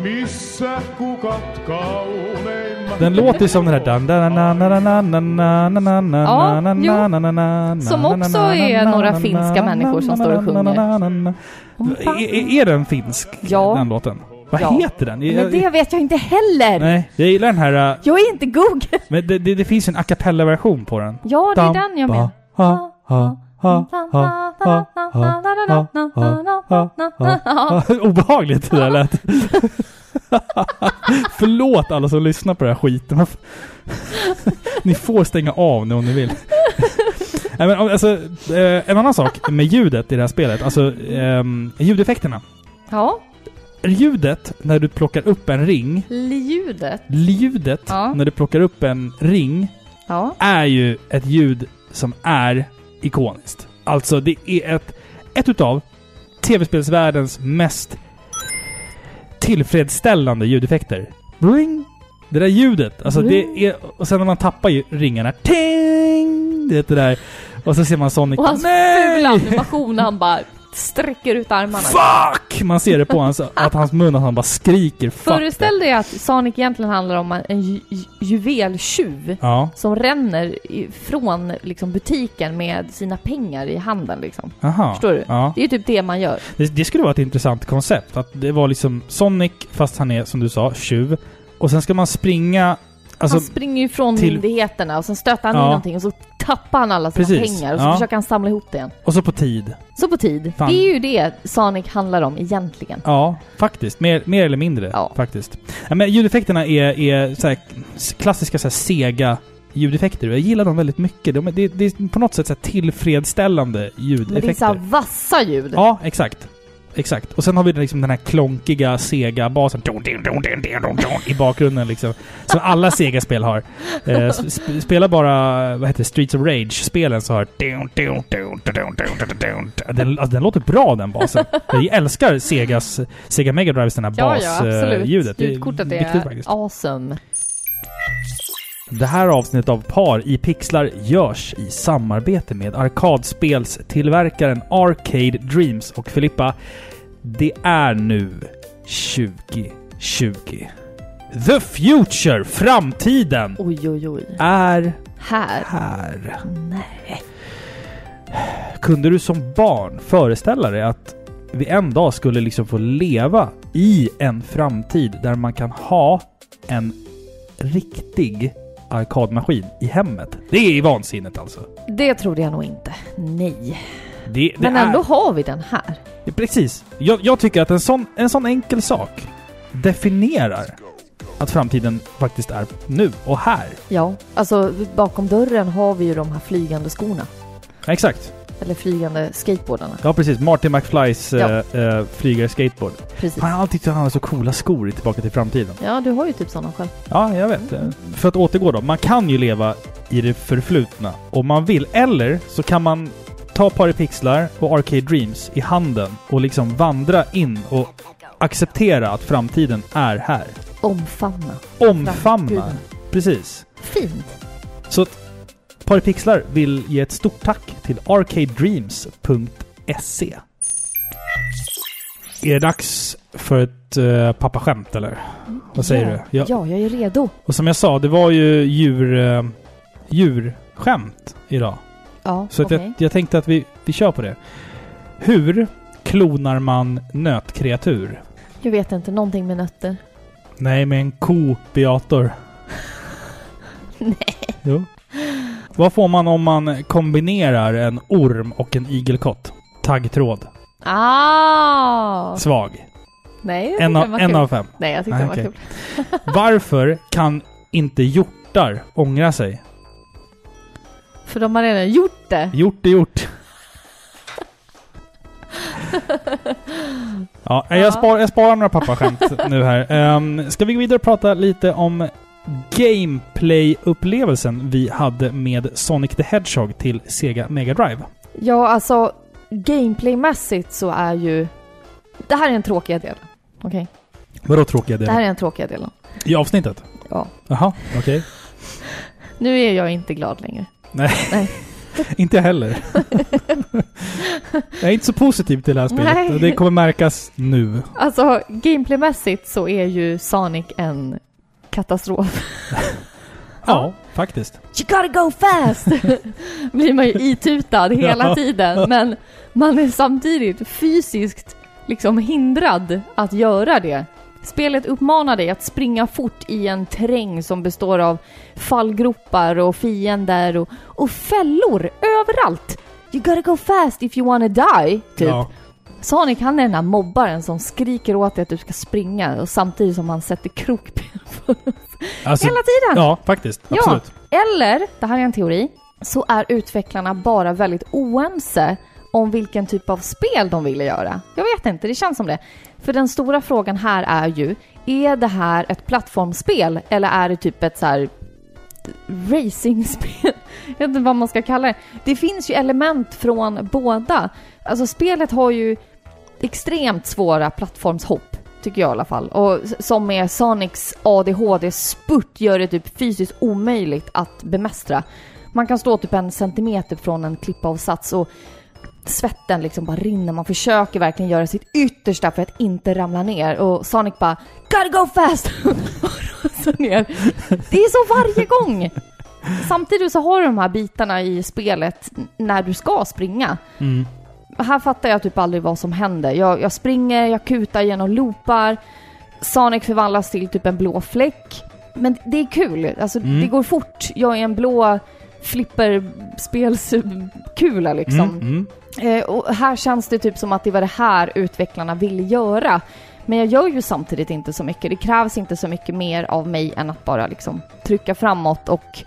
Missä kukat kauneimmat Den låter ju som den här... dan- dan- na- na- na- na- na- na- na- na- na- Ja, na- jo. na- na- na- na- Som na- också na- är na- några na- finska na- människor som na- står och na- na- sjunger. Är, är den finsk, ja. den låten? Vad ja. heter den? Men det vet jag inte heller! Nej, jag gillar den här... Uh, jag är inte Google! Men det, det, det finns en a cappella-version på den. Ja, det är den jag menar. Obehagligt det där lät. Förlåt alla som lyssnar på den här skiten. ni får stänga av nu om ni vill. Nej, men, alltså, eh, en annan sak med ljudet i det här spelet, alltså ehm, ljudeffekterna. Ja, Ljudet när du plockar upp en ring, ljudet. ljudet Ja. när du plockar upp en ring Ja. är ju ett ljud som är ikoniskt. Alltså det är ett, ett utav tv-spelsvärldens mest tillfredsställande ljudeffekter. Bling! Det där ljudet, alltså Bling. det är... Och sen när man tappar ju ringarna, ting! Det det där. Och så ser man Sonic, Och hans fula animation han bara sträcker ut armarna. Fuck! Man ser det på hans, att hans mun, att han bara skriker fuck. Föreställ dig att Sonic egentligen handlar om en ju ju juveltjuv Ja, som ränner från liksom, butiken med sina pengar i handen liksom. aha. Förstår du? Ja. Det är ju typ det man gör. Det, det skulle vara ett intressant koncept. Att det var liksom Sonic, fast han är som du sa, tjuv. Och sen ska man springa... Alltså, han springer ju från till- myndigheterna och sen stöter han Ja. in någonting och så tappar han alla sina Precis. pengar och så Ja. försöker han samla ihop det igen. och så på tid. Så på tid. Fan. Det är ju det Sonic handlar om egentligen. Ja, faktiskt. Mer, mer eller mindre. Ja. Faktiskt. Ja, men ljudeffekterna är, är så här, klassiska så här, sega ljudeffekter. Jag gillar dem väldigt mycket. De, det, det är på något sätt så tillfredsställande Men det är ljudeffekter. så vassa ljud. Ja, exakt. Exakt. Och sen har vi liksom den här klonkiga Sega-basen i bakgrunden liksom. Som alla Sega-spel har. Eh, sp- spela bara, vad heter det, Streets of Rage-spelen så har... Den, alltså, den låter bra den basen. Jag älskar Segas, Sega Mega Drives den här ja, ja absolut. basljudet. Ljudkortet är faktiskt. awesome. Det här avsnittet av Par i pixlar görs i samarbete med arkadspelstillverkaren Arcade Dreams. Och Filippa, det är nu 2020. The future, framtiden, Oj, oj, oj. är Här. här. Nej. Kunde du som barn föreställa dig att vi en dag skulle liksom få leva i en framtid där man kan ha en riktig arkadmaskin i hemmet? Det är vansinnigt alltså. Det trodde jag nog inte. Nej. Det, det Men är, ändå har vi den här. Ja, Precis. Jag, jag tycker att en sån, en sån enkel sak definierar att framtiden faktiskt är nu och här. Ja, alltså bakom dörren har vi ju de här flygande skorna. Exakt. Eller flygande skateboardarna. Ja, precis. Martin McFlys Ja. äh, flygare skateboard. Precis. Han har alltid tyckt att han har så coola skor i Tillbaka till framtiden. Ja, du har ju typ sådana själv. Ja, jag vet. För att återgå då. Man kan ju leva i det förflutna om man vill. Eller så kan man ta Paripixlar och Arcade Dreams i handen och liksom vandra in och acceptera att framtiden är här. Omfamna. Omfamna. Framtiden. Precis. Fint. Så Paripixlar vill ge ett stort tack till arcadedreams.se. Är det dags för ett uh, pappaskämt eller? Vad säger ja. du? Ja. Ja, jag är redo. Och som jag sa, det var ju djur, uh, djurskämt idag. Ja, Så okej. jag, jag tänkte att vi, vi kör på det. Hur klonar man nötkreatur? Jag vet inte, någonting med nötter. Nej, med en kopiator. Nej. Jo. Vad får man om man kombinerar en orm och en igelkott? Taggtråd. Ah! Svag. Nej, jag En, av, den var en kul. av fem. Nej, jag tyckte Nej, den var okej. kul. Varför kan inte hjortar ångra sig? För de har redan gjort det. Gjort är gjort. Ja, jag, Ja. spar, jag sparar några pappaskämt nu här. Um, ska vi gå vidare och prata lite om gameplay-upplevelsen vi hade med Sonic the Hedgehog till Sega Mega Drive? Ja, alltså gameplaymässigt så är ju... Det här är den tråkiga delen. Okej? Vadå tråkiga Det här är den tråkiga delen. I avsnittet? Ja. Jaha, okej. Nu är jag inte glad längre. Inte jag heller. jag är inte så positiv till det här spelet. Nej. Det kommer märkas nu. Alltså, gameplaymässigt så är ju Sonic en katastrof. Ja, faktiskt. You gotta go fast! blir man ju itutad hela tiden. Men man är samtidigt fysiskt liksom hindrad att göra det. Spelet uppmanar dig att springa fort i en terräng som består av fallgropar och fiender och, och fällor överallt. You gotta go fast if you wanna die, typ. Ja. Sonic han är den här mobbaren som skriker åt dig att du ska springa och samtidigt som han sätter krokben för oss. Alltså, Hela tiden! ja, faktiskt. Ja. Absolut. Eller, det här är en teori, så är utvecklarna bara väldigt oense om vilken typ av spel de ville göra. Jag vet inte, det känns som det. För den stora frågan här är ju, är det här ett plattformsspel eller är det typ ett så här racingspel? Jag vet inte vad man ska kalla det. Det finns ju element från båda. Alltså spelet har ju extremt svåra plattformshopp, tycker jag i alla fall. Och som med Sonics ADHD-spurt gör det typ fysiskt omöjligt att bemästra. Man kan stå typ en centimeter från en klippavsats och svetten liksom bara rinner. Man försöker verkligen göra sitt yttersta för att inte ramla ner. Och Sonic bara “Gotta go fast!” och rasar ner. Det är så varje gång! Samtidigt så har du de här bitarna i spelet när du ska springa. Mm. Här fattar jag typ aldrig vad som händer. Jag, jag springer, jag kutar genom loopar. Sonic förvandlas till typ en blå fläck. Men det är kul, alltså Mm. det går fort. Jag är en blå flipperspelskula liksom. Mm. Mm. Eh, och här känns det typ som att det var det här utvecklarna ville göra. Men jag gör ju samtidigt inte så mycket. Det krävs inte så mycket mer av mig än att bara liksom trycka framåt och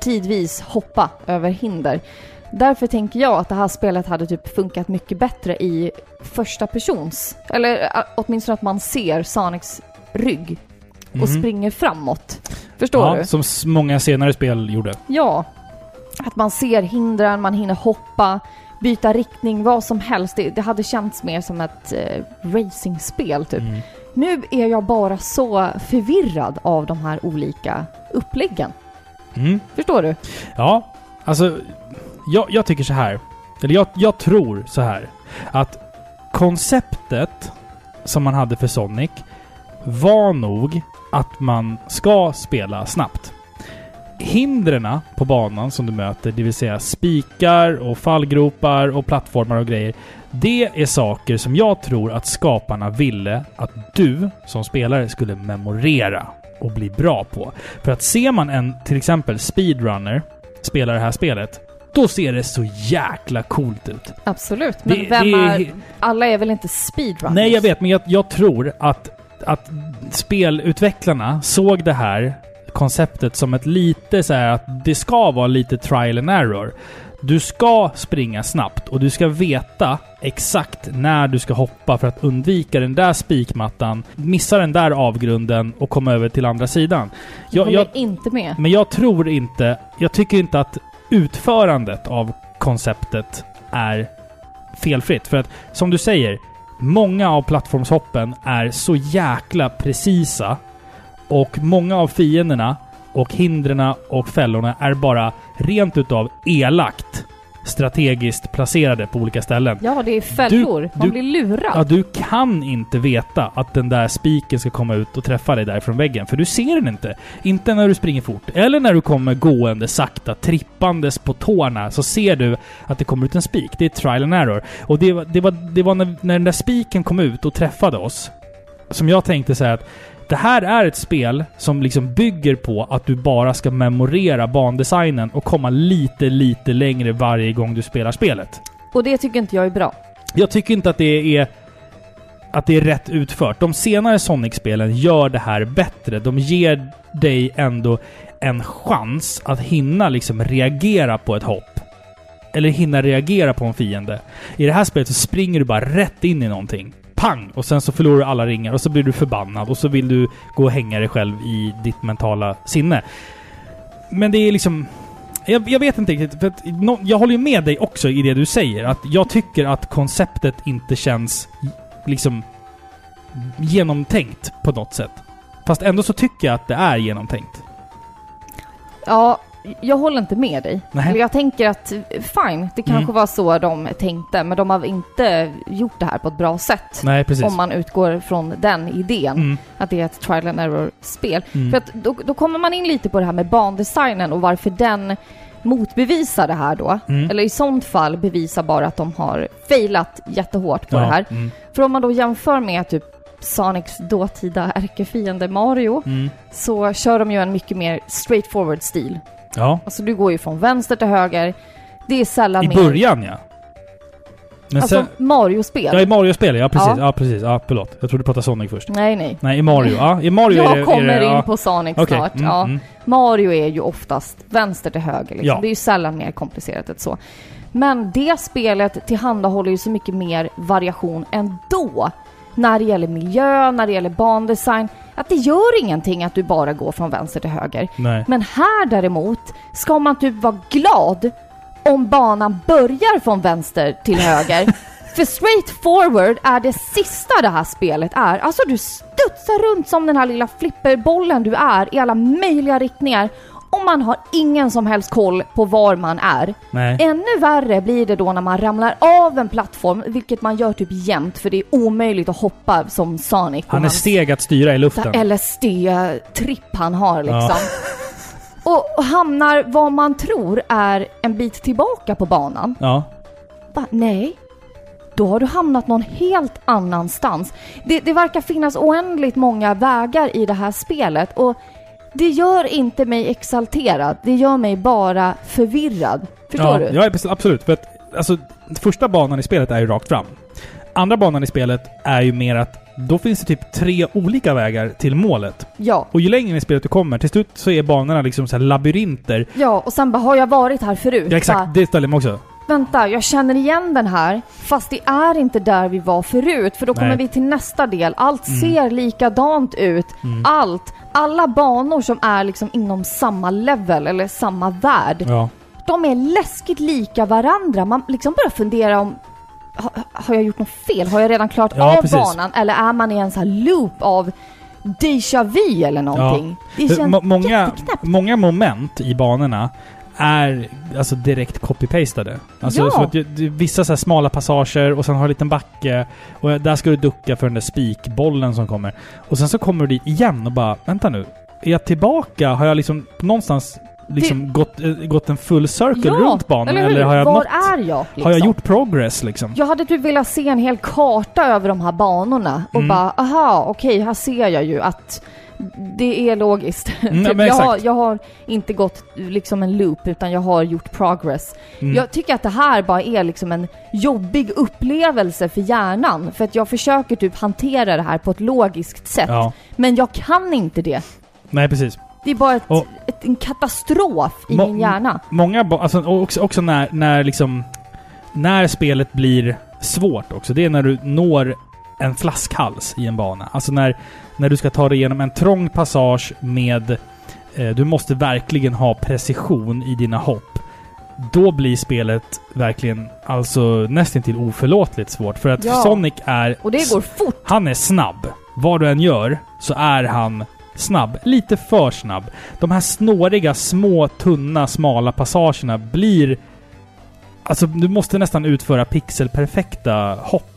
tidvis hoppa över hinder. Därför tänker jag att det här spelet hade typ funkat mycket bättre i första persons. Eller åtminstone att man ser Sonics rygg och Mhm. springer framåt. Förstår ja, du? Som många senare spel gjorde. Ja. Att man ser hindren, man hinner hoppa, byta riktning, vad som helst. Det, det hade känts mer som ett eh, racingspel typ. Mm. Nu är jag bara så förvirrad av de här olika uppläggen. Mm. Förstår du? Ja, alltså jag, jag tycker så här. Eller jag, jag tror så här. Att konceptet som man hade för Sonic var nog att man ska spela snabbt. Hindren på banan som du möter, det vill säga spikar och fallgropar och plattformar och grejer. Det är saker som jag tror att skaparna ville att du som spelare skulle memorera och bli bra på. För att ser man en, till exempel speedrunner, spela det här spelet, då ser det så jäkla coolt ut. Absolut. Men Det- vem det är Alla är väl inte speedrunners? Nej, jag vet, men jag, jag tror att, att spelutvecklarna såg det här konceptet som ett lite så här att det ska vara lite trial and error. Du ska springa snabbt och du ska veta exakt när du ska hoppa för att undvika den där spikmattan, missa den där avgrunden och komma över till andra sidan. Jag Jag, jag, inte med. men jag tror inte... Jag tycker inte att utförandet av konceptet är felfritt. För att, som du säger, många av plattformshoppen är så jäkla precisa. Och många av fienderna och hindren och fällorna är bara rent utav elakt strategiskt placerade på olika ställen. Ja, det är fällor. Man du- blir lurad. Ja, du kan inte veta att den där spiken ska komma ut och träffa dig där från väggen, för du ser den inte. Inte när du springer fort. Eller när du kommer gående sakta, trippandes på tårna, så ser du att det kommer ut en spik. Det är trial and error. Och det, var- det var, det var när, när den där spiken kom ut och träffade oss, som jag tänkte säga att det här är ett spel som liksom bygger på att du bara ska memorera bandesignen och komma lite, lite längre varje gång du spelar spelet. Och det tycker inte jag är bra. Jag tycker inte att det är att det är rätt utfört. De senare Sonic-spelen gör det här bättre. De ger dig ändå en chans att hinna liksom reagera på ett hopp. Eller hinna reagera på en fiende. I det här spelet så springer du bara rätt in i någonting. Pang! Och sen så förlorar du alla ringar och så blir du förbannad och så vill du gå och hänga dig själv i ditt mentala sinne. Men det är liksom... Jag, jag vet inte riktigt, för att no, jag håller ju med dig också i det du säger. Att jag tycker att konceptet inte känns liksom genomtänkt på något sätt. Fast ändå så tycker jag att det är genomtänkt. Ja, jag håller inte med dig. Nej. Jag tänker att, fine, det kanske Mm. var så de tänkte, men de har inte gjort det här på ett bra sätt. Nej, precis. Om man utgår från den idén, Mm, att det är ett trial and error-spel. mm. För att då, då kommer man in lite på det här med bandesignen och varför den motbevisar det här då. Mm. Eller i sånt fall bevisar bara att de har failat jättehårt på Ja, det här. Mm, För om man då jämför med typ Sonics dåtida ärkefiende Mario, mm. så kör de ju en mycket mer straightforward stil. Ja. Alltså du går ju från vänster till höger. Det är sällan I mer... början ja. Men alltså sen... Mario-spel. Ja, i Mario-spel, ja precis. Ja. Ja. precis. Ja, förlåt. Jag trodde du pratade Sonic först. Nej, nej. Nej, i Mario. Ja, i Mario är det... Jag kommer är det, in ja. på Sonic Okej, snart. mm, ja. mm. Mario är ju oftast vänster till höger liksom. Ja. Det är ju sällan mer komplicerat än så. Men det spelet tillhandahåller ju så mycket mer variation ändå. När det gäller miljö, när det gäller bandesign. Att det gör ingenting att du bara går från vänster till höger. Nej. Men här däremot ska man typ vara glad om banan börjar från vänster till höger. För straight forward är det sista det här spelet är. Alltså du studsar runt som den här lilla flipperbollen du är i alla möjliga riktningar. Och man har ingen som helst koll på var man är. Nej. Ännu värre blir det då när man ramlar av en plattform, vilket man gör typ jämt för det är omöjligt att hoppa som Sonic. Han är steg att styra i luften. LSD-tripp han har liksom. Och, och hamnar vad man tror är en bit tillbaka på banan. Ja. Va, nej. Då har du hamnat någon helt annanstans. Det, det verkar finnas oändligt många vägar i det här spelet och det gör inte mig exalterad. Det gör mig bara förvirrad. Förstår ja, du? Ja, absolut. För att, alltså, första banan i spelet är ju rakt fram. Andra banan i spelet är ju mer att då finns det typ tre olika vägar till målet. Ja. Och ju längre i spelet du kommer, till slut så är banorna liksom så här labyrinter. Ja, och sen bara, har jag varit här förut? Ja, Bara, exakt. Det ställer mig också. Vänta, jag känner igen den här, fast det är inte där vi var förut, för då kommer Nej. vi till nästa del. Allt Mm. ser likadant ut. Mm. Allt, alla banor som är liksom inom samma level, eller samma värld, Ja. de är läskigt lika varandra. Man liksom börjar fundera om ha, har jag gjort något fel? Har jag redan klarat Ja, av precis. banan? Eller är man i en sån här loop av déjà vu eller någonting? Det För känns må- många, många moment i banorna är alltså direkt copy-pastade. Alltså Ja. så att det- vissa så smala passager och sen har du en liten backe och där ska du ducka för den där spikbollen som kommer. Och sen så kommer du dit igen och bara vänta nu. Är jag tillbaka? Har jag liksom någonstans liksom gått, eh, gått en full circle Ja, runt banan? eller? Eller har jag Var nått, är jag? Liksom? Har jag gjort progress liksom? Jag hade typ velat se en hel karta över de här banorna och Mm. bara, aha, okej, här ser jag ju att det är logiskt. Mm, typ, jag, har, jag har inte gått liksom en loop, utan jag har gjort progress. Mm. Jag tycker att det här bara är liksom en jobbig upplevelse för hjärnan, för att jag försöker typ hantera det här på ett logiskt sätt. Ja. Men jag kan inte det. Nej, precis. Det är bara ett, Och- ett, en katastrof i min hjärna. Många alltså och också, också när, när liksom... När spelet blir svårt också, det är när du når en flaskhals i en bana. Alltså när, när du ska ta dig igenom en trång passage med... Eh, du måste verkligen ha precision i dina hopp. Då blir spelet verkligen alltså nästan till oförlåtligt svårt. För att Ja. Sonic är... Och det går fort. Han är snabb. Vad du än gör så är han snabb. Lite för snabb. De här snåriga, små, tunna, smala passagerna blir... Alltså, du måste nästan utföra pixelperfekta hopp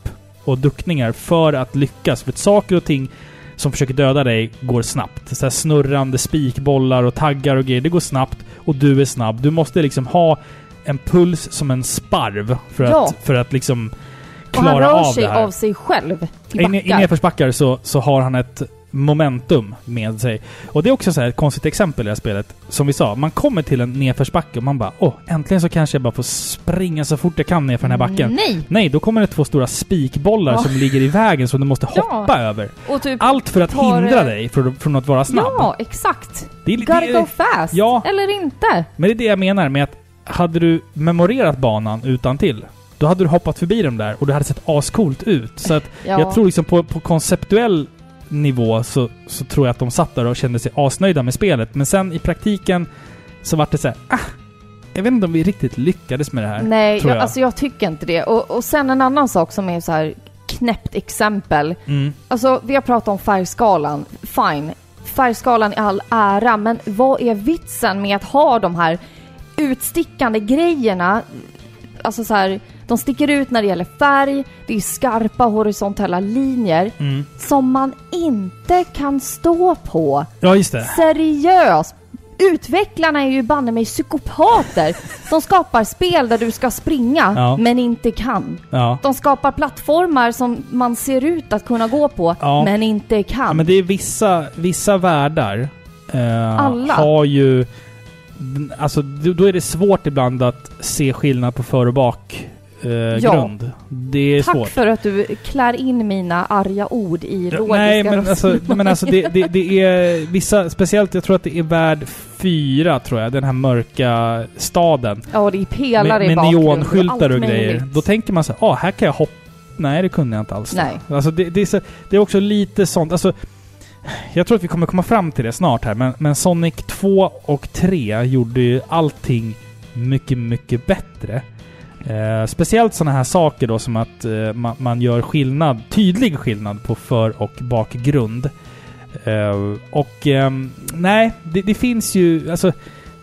och duckningar för att lyckas. För att saker och ting som försöker döda dig går snabbt. Så snurrande spikbollar och taggar och grejer. Det går snabbt och du är snabb. Du måste liksom ha en puls som en sparv för, Ja. att, för att liksom Och han klara rör av sig det här. av sig själv i I, I backar. nedförsbackar så, så har han ett momentum med sig. Och det är också så ett konstigt exempel i det här spelet. Som vi sa, man kommer till en nedförsbacke och man bara åh, äntligen så kanske jag bara får springa så fort jag kan ner för den här backen. Nej! Nej, då kommer det två stora spikbollar Ja. som ligger i vägen som du måste Ja. hoppa över. Och typ... Allt för att tar, hindra dig från, från att vara snabb. Ja, exakt. det är, Gotta det, go fast. Ja. Eller inte. Men det är det jag menar med att hade du memorerat banan utan till då hade du hoppat förbi dem där och det hade sett ascoolt ut. Så att Ja. jag tror liksom på, på konceptuell nivå så, så tror jag att de satt där och kände sig asnöjda med spelet. Men sen i praktiken så vart det så här, ah, jag vet inte om vi riktigt lyckades med det här. Nej, jag, jag. alltså jag tycker inte det. Och, och sen en annan sak som är så här knäppt exempel. Mm. Alltså, vi har pratat om färgskalan. Fine. Färgskalan i all ära, men vad är vitsen med att ha de här utstickande grejerna? Alltså så här, de sticker ut när det gäller färg, det är skarpa horisontella linjer Mm. som man inte kan stå på. Ja, just det. Seriöst! Utvecklarna är ju banne mig psykopater. De skapar spel där du ska springa, Ja. men inte kan. Ja. De skapar plattformar som man ser ut att kunna gå på, Ja. men inte kan. ja men det är vissa, vissa världar eh, Alla. har ju... Alltså, då är det svårt ibland att se skillnad på för och bak eh, grund. Det är Tack svårt. för att du klär in mina arga ord i logiska Nej men alltså, men alltså det, det, det är vissa, speciellt jag tror att det är värld fyra tror jag, den här mörka staden. Ja, det är pelare med i med bakgrunden. neonskyltar och allt grejer. möjligt. Då tänker man så här, ah, här kan jag hoppa. Nej, det kunde jag inte alls. Nej. Alltså det, det, är så, det är också lite sånt, alltså jag tror att vi kommer komma fram till det snart här, men, men Sonic 2 och 3 gjorde ju allting mycket, mycket bättre. Eh, speciellt sådana här saker då som att eh, man, man gör skillnad, tydlig skillnad på för och bakgrund. Eh, och ehm, nej, det, det finns ju, alltså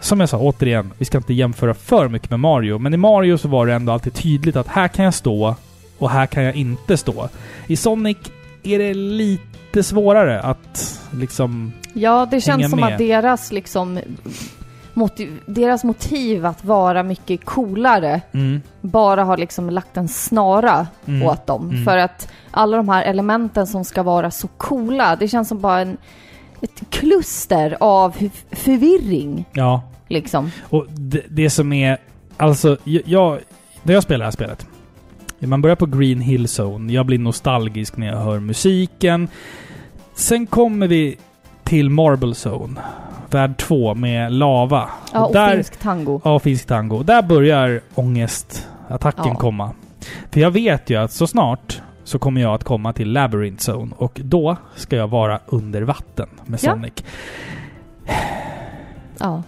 som jag sa återigen, vi ska inte jämföra för mycket med Mario, men i Mario så var det ändå alltid tydligt att här kan jag stå och här kan jag inte stå. I Sonic är det lite svårare att liksom... Ja, det känns som med. att deras liksom motiv, deras motiv att vara mycket coolare bara har liksom lagt en snara Mm. åt dem. Mm. För att alla de här elementen som ska vara så coola, det känns som bara en, ett kluster av förv- förvirring. Ja. Liksom. Och det, det som är... Alltså, jag- jag... När jag spelar det här spelet. Man börjar på Green Hill Zone. Jag blir nostalgisk när jag hör musiken. Sen kommer vi till Marble Zone. Värld 2 med lava. Ja, och där, finsk tango. Ja, finsk tango. Där börjar ångestattacken Ja. komma. För jag vet ju att så snart så kommer jag att komma till Labyrinth Zone och då ska jag vara under vatten med Ja. Sonic. Ja.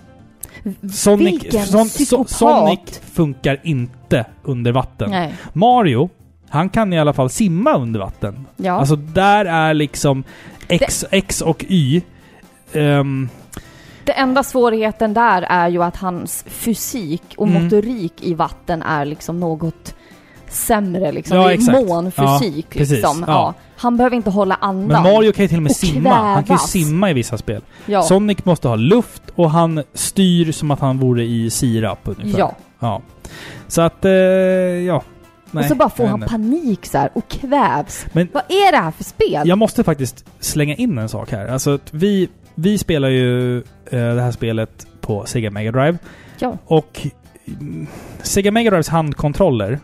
Sonic, Vilken Son, so, psykopat! Sonic funkar inte under vatten. Nej. Mario, han kan i alla fall simma under vatten. Ja. Alltså där är liksom X, X och Y. ehm, Det enda svårigheten där är ju att hans fysik och Mm. motorik i vatten är liksom något sämre liksom. Ja, det är exakt. månfysik Ja, liksom. Ja. Han behöver inte hålla andan. men Mario kan ju till och med Och simma. Han kan ju kvävas. simma i vissa spel. Sonic måste ha luft och han styr som att han vore i sirap ungefär. Ja. Ja. Så att, eh, ja. Nej, och så bara får han panik så här och kvävs. Men- Vad är det här för spel? Jag måste faktiskt slänga in en sak här. Alltså vi, vi spelar ju eh, det här spelet på Sega Mega Drive. Ja. Och mm, Sega Mega Drives handkontroller,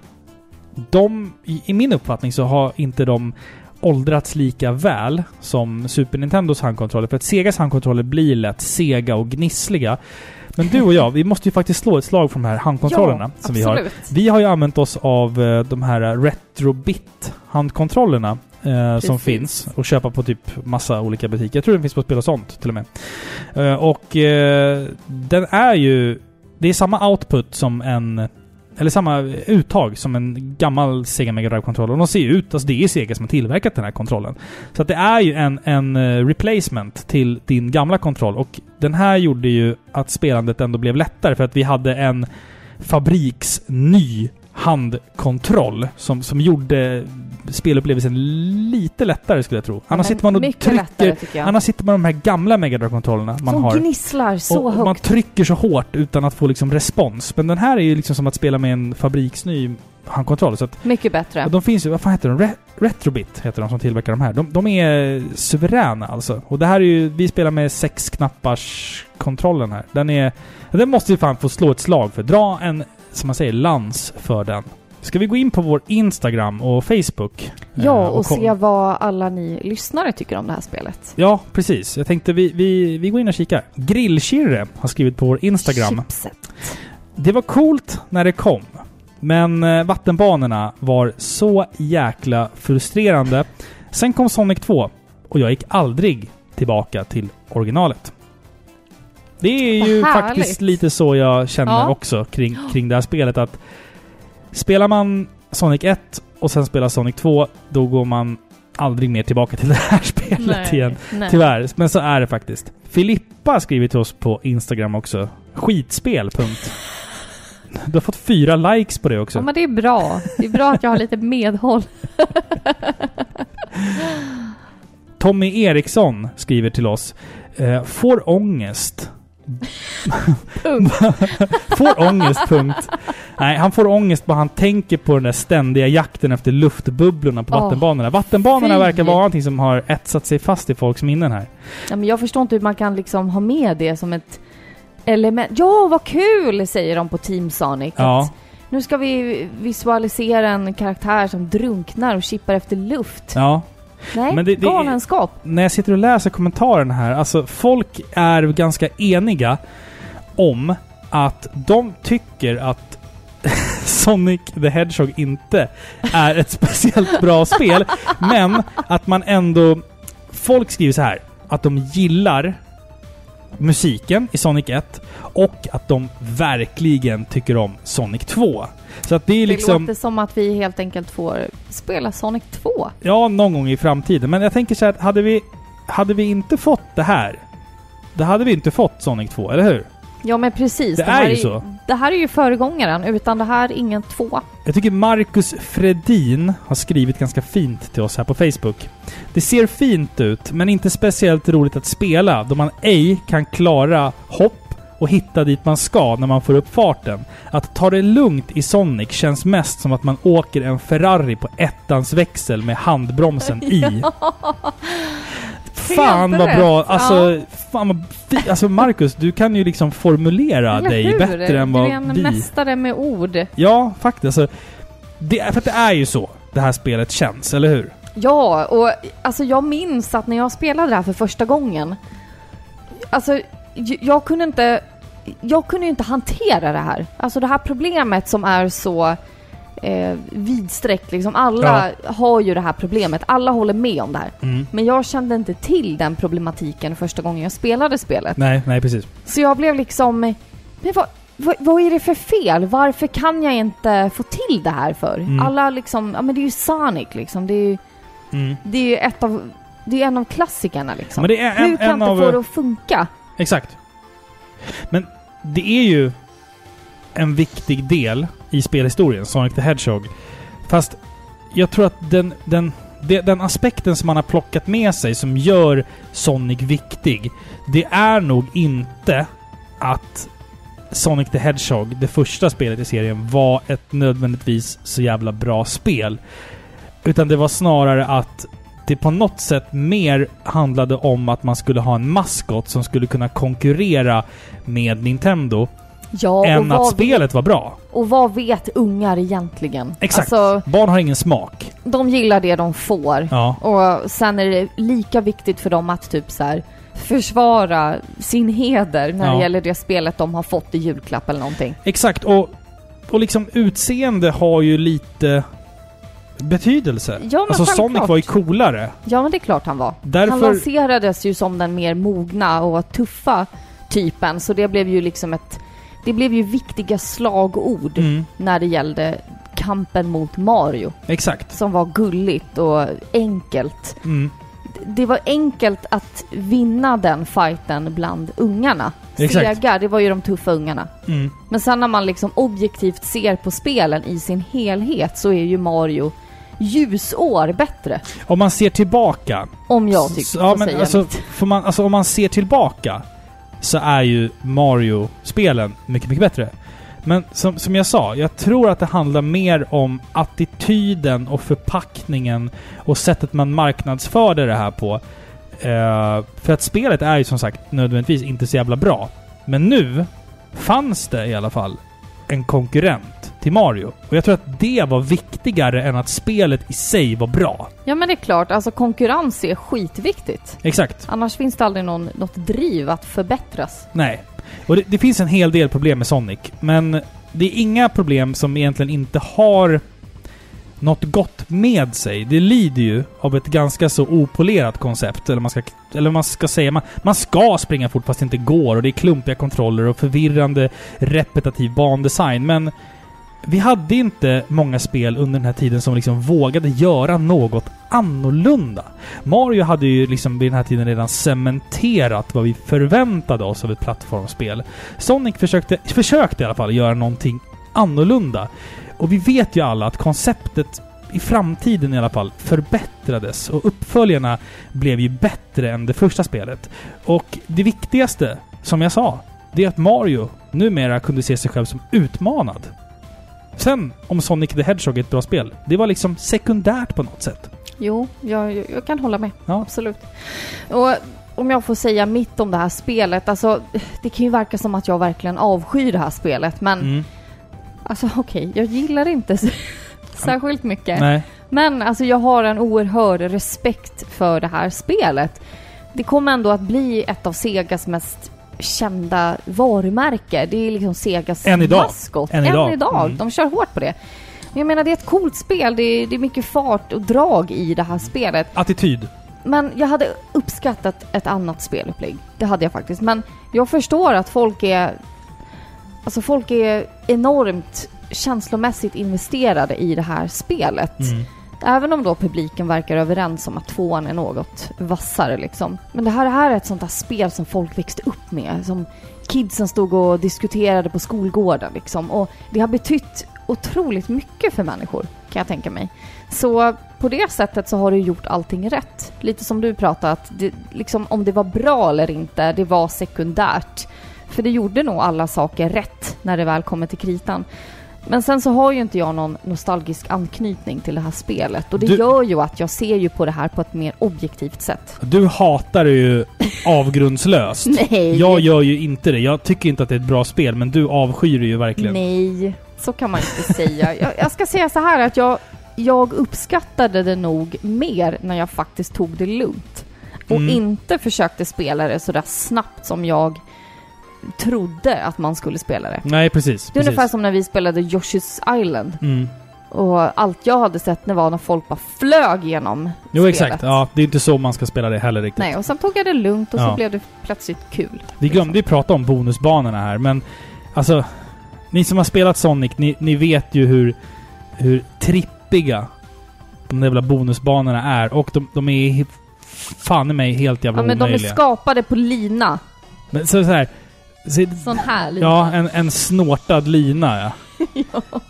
de, i, i min uppfattning så har inte de åldrats lika väl som Super Nintendos handkontroller. För att Segas handkontroller blir lätt sega och gnissliga. Men du och jag, vi måste ju faktiskt slå ett slag för de här handkontrollerna ja, som vi har. absolut. Vi har ju använt oss av eh, de här Retrobit-handkontrollerna eh, som finns och köpa på typ massa olika butiker. Jag tror den finns på Spel och sånt till och med. Eh, och eh, den är ju... Det är samma output som en... Eller samma uttag som en gammal Sega Mega Drive-kontroll. Och de ser ju ut... Alltså det är Sega som har tillverkat den här kontrollen. Så att det är ju en, en eh, replacement till din gamla kontroll. Och den här gjorde ju att spelandet ändå blev lättare för att vi hade en fabriksny handkontroll som, som gjorde spelupplevelsen lite lättare skulle jag tro. Annars sitter man och trycker... lättare. Annars sitter man med de här gamla Mega Drive-kontrollerna man Som har. gnisslar så och, och man högt. trycker så hårt utan att få liksom respons. Men den här är ju liksom som att spela med en fabriksny handkontroll. Så att, Mycket bättre. och de finns ju, vad fan heter de? Re Retrobit heter de som tillverkar de här. De, de är suveräna alltså. Och det här är ju, vi spelar med sex knappars kontrollen här. Den är, den måste vi fan få slå ett slag för. Dra en, som man säger, lans för den. Ska vi gå in på vår Instagram och Facebook? Ja, Eh, och kolla? se vad alla ni lyssnare tycker om det här spelet. Ja, precis. Jag tänkte vi, vi, vi går in och kikar. Grillkirre har skrivit på vår Instagram. Chipset. Det var coolt när det kom. Men eh, vattenbanorna var så jäkla frustrerande. Sen kom Sonic 2 och jag gick aldrig tillbaka till originalet. Det är Vad ju härligt. faktiskt lite så jag känner Ja. också kring, kring det här spelet. Att spelar man Sonic 1 och sen spelar Sonic 2, då går man aldrig mer tillbaka till det här spelet igen. Nej. Tyvärr, men så är det faktiskt. Filippa har skrivit till oss på Instagram också. Skitspel. Punkt. Du har fått fyra likes på det också. Ja, men det är bra. Det är bra att jag har lite medhåll. Tommy Eriksson skriver till oss. Eh, får ångest. Får ångest, punkt. Nej, han får ångest bara han tänker på den där ständiga jakten efter luftbubblorna på Åh, vattenbanorna. Vattenbanorna fy. verkar vara någonting som har etsat sig fast i folks minnen här. Ja, men jag förstår inte hur man kan liksom ha med det som ett element. Ja, vad kul! Säger de på Team Sonic. Ja. Nu ska vi visualisera en karaktär som drunknar och kippar efter luft. Ja. Nej, Men det- det är- galenskap. När jag sitter och läser kommentarerna här, alltså folk är ganska eniga om att de tycker att Sonic the Hedgehog inte är ett speciellt bra spel, men att man ändå... Folk skriver så här, att de gillar musiken i Sonic 1 och att de verkligen tycker om Sonic 2. Så att det är Det liksom... låter som att vi helt enkelt får spela Sonic 2. Ja, någon gång i framtiden. Men jag tänker så här hade vi, hade vi inte fått det här, då hade vi inte fått Sonic 2, eller hur? Ja men precis. Det här är ju så. Det här är ju föregångaren. Utan det här är ingen två. Jag tycker Marcus Fredin har skrivit ganska fint till oss här på Facebook. Det ser fint ut, men inte speciellt roligt att spela då man ej kan klara hopp och hitta dit man ska när man får upp farten. Att ta det lugnt i Sonic känns mest som att man åker en Ferrari på ettans växel med handbromsen i. Fan vad bra! Alltså, Ja. fan vad fi- Alltså Marcus, du kan ju liksom formulera Eller dig hur? bättre än Du är vad en vi... mästare med ord. Ja, faktiskt. Alltså, det är, för att det är ju så det här spelet känns, eller hur? Ja, och alltså jag minns att när jag spelade det här för första gången. Alltså, jag kunde inte... Jag kunde ju inte hantera det här. Alltså det här problemet som är så eh, vidsträckt liksom. Alla har ju det här problemet. Alla håller med om det här. Mm. Men jag kände inte till den problematiken första gången jag spelade spelet. Nej, nej precis. Så jag blev liksom... Men vad, vad, vad är det för fel? Varför kan jag inte få till det här för? Mm. Alla liksom... Ja men det är ju Sonic liksom. Det är ju, Mm. det är ju ett av... Det är en av klassikerna liksom. Men det är en, Hur kan en inte av... få det att funka? Exakt. Men det är ju en viktig del i spelhistorien, Sonic the Hedgehog. Fast jag tror att den, den, den aspekten som man har plockat med sig som gör Sonic viktig, det är nog inte att Sonic the Hedgehog, det första spelet i serien, var ett nödvändigtvis så jävla bra spel. Utan det var snarare att det på något sätt mer handlade om att man skulle ha en maskot som skulle kunna konkurrera med Nintendo Ja, än att spelet var bra. och vad vet ungar egentligen? Exakt. Alltså, Barn har ingen smak. de gillar det de får. Ja. Och sen är det lika viktigt för dem att typ så här försvara sin heder när Ja. det gäller det spelet de har fått i julklapp eller någonting. Exakt. Och, och liksom utseende har ju lite betydelse. Ja, men alltså Sonic självklart. var ju coolare. Ja, men det är klart han var. Han Därför... lanserades ju som den mer mogna och tuffa typen, så det blev ju liksom ett... Det blev ju viktiga slagord Mm, när det gällde kampen mot Mario, exakt. som var gulligt och enkelt. Mm, Det var enkelt att vinna den fighten bland ungarna. Exakt. Sega, det var ju de tuffa ungarna. mm. Men sen när man liksom objektivt ser på spelen i sin helhet så är ju Mario ljusår bättre. Om man ser tillbaka Om jag tycker, Så- ja, men säga alltså, man, alltså om man ser tillbaka så är ju Mario-spelen mycket, mycket bättre. Men som, som jag sa, jag tror att det handlar mer om attityden och förpackningen och sättet man marknadsförde det här på. Uh, för att spelet är ju som sagt nödvändigtvis inte så jävla bra. Men nu fanns det i alla fall en konkurrent till Mario. Och jag tror att det var viktigare än att spelet i sig var bra. Ja men det är klart, alltså konkurrens är skitviktigt. Exakt. Annars finns det aldrig någon, något driv att förbättras. Nej. Och det, det finns en hel del problem med Sonic, men det är inga problem som egentligen inte har något gott med sig. Det lider ju av ett ganska så opolerat koncept, eller man ska, eller man ska säga. Man, man ska springa fort fast det inte går, och det är klumpiga kontroller och förvirrande repetitiv bandesign, men vi hade inte många spel under den här tiden som liksom vågade göra något annorlunda. Mario hade ju liksom vid den här tiden redan cementerat vad vi förväntade oss av ett plattformsspel. Sonic försökte, försökte i alla fall göra någonting annorlunda. Och vi vet ju alla att konceptet i framtiden i alla fall förbättrades och uppföljarna blev ju bättre än det första spelet. Och det viktigaste, som jag sa, det är att Mario numera kunde se sig själv som utmanad. Sen, om Sonic the Hedgehog är ett bra spel, det var liksom sekundärt på något sätt. Jo, jag, jag, kan hålla med. Ja. Absolut. Och om jag får säga mitt om det här spelet, alltså det kan ju verka som att jag verkligen avskyr det här spelet, men Mm. Alltså okej, jag gillar inte särskilt mycket. Nej. Men alltså jag har en oerhörd respekt för det här spelet. Det kommer ändå att bli ett av Segas mest kända varumärke. Det är liksom Segas Än idag. maskot. Än idag. Mm. De kör hårt på det. Men jag menar, det är ett coolt spel. Det är, det är mycket fart och drag i det här spelet. Attityd. Men jag hade uppskattat ett annat spelupplägg. Det hade jag faktiskt. Men jag förstår att folk är... Alltså folk är enormt känslomässigt investerade i det här spelet. Mm. Även om då publiken verkar överens om att tvåan är något vassare liksom. Men det här, det här är ett sånt där spel som folk växte upp med. Som kidsen stod och diskuterade på skolgården liksom. Och det har betytt otroligt mycket för människor, kan jag tänka mig. Så på det sättet så har du gjort allting rätt. Lite som du pratade, att det, liksom, om det var bra eller inte, det var sekundärt. För det gjorde nog alla saker rätt när det väl kommer till kritan. Men sen så har ju inte jag någon nostalgisk anknytning till det här spelet och det Du- gör ju att jag ser ju på det här på ett mer objektivt sätt. Du hatar det ju avgrundslöst. Nej! Jag gör ju inte det. Jag tycker inte att det är ett bra spel, men du avskyr det ju verkligen. Nej, så kan man inte säga. Jag, jag ska säga så här att jag, jag uppskattade det nog mer när jag faktiskt tog det lugnt. Och Mm. inte försökte spela det sådär snabbt som jag trodde att man skulle spela det. Nej, precis. Det är precis. ungefär som när vi spelade Yoshi's Island. Mm. Och allt jag hade sett det var när folk bara flög genom Jo, spelet. exakt. Ja, det är inte så man ska spela det heller riktigt. Nej, och sen tog jag det lugnt och Ja. så blev det plötsligt kul. Vi glömde ju prata om bonusbanorna här, men alltså... Ni som har spelat Sonic, ni, ni vet ju hur, hur trippiga de där jävla bonusbanorna är. Och de, de är fan i mig helt jävla Ja, men de är omöjliga. skapade på lina. men så, så här, Sån här lina. Ja, en, en snortad lina ja.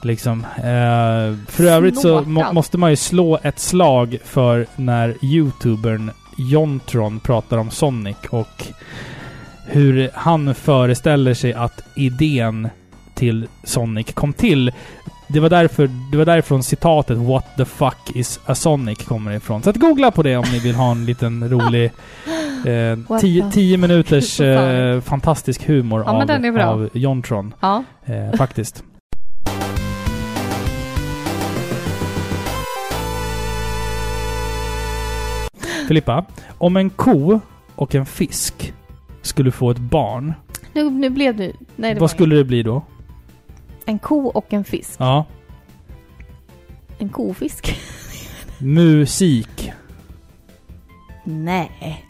Liksom. Eh, för övrigt så må, måste man ju slå ett slag för när youtubern Jontron pratar om Sonic och hur han föreställer sig att idén till Sonic kom till. Det var därför, det var därifrån citatet 'What the fuck is a Sonic' kommer ifrån. Så att googla på det om ni vill ha en liten rolig eh, tio, tio minuters eh, fantastisk humor Ja, av, av Jontron. Ja. Eh, faktiskt. Filippa, om en ko och en fisk skulle få ett barn, Nu, nu blev det... Nej, det vad skulle det bli då? En ko och en fisk. Ja. En kofisk? Musik. Nej.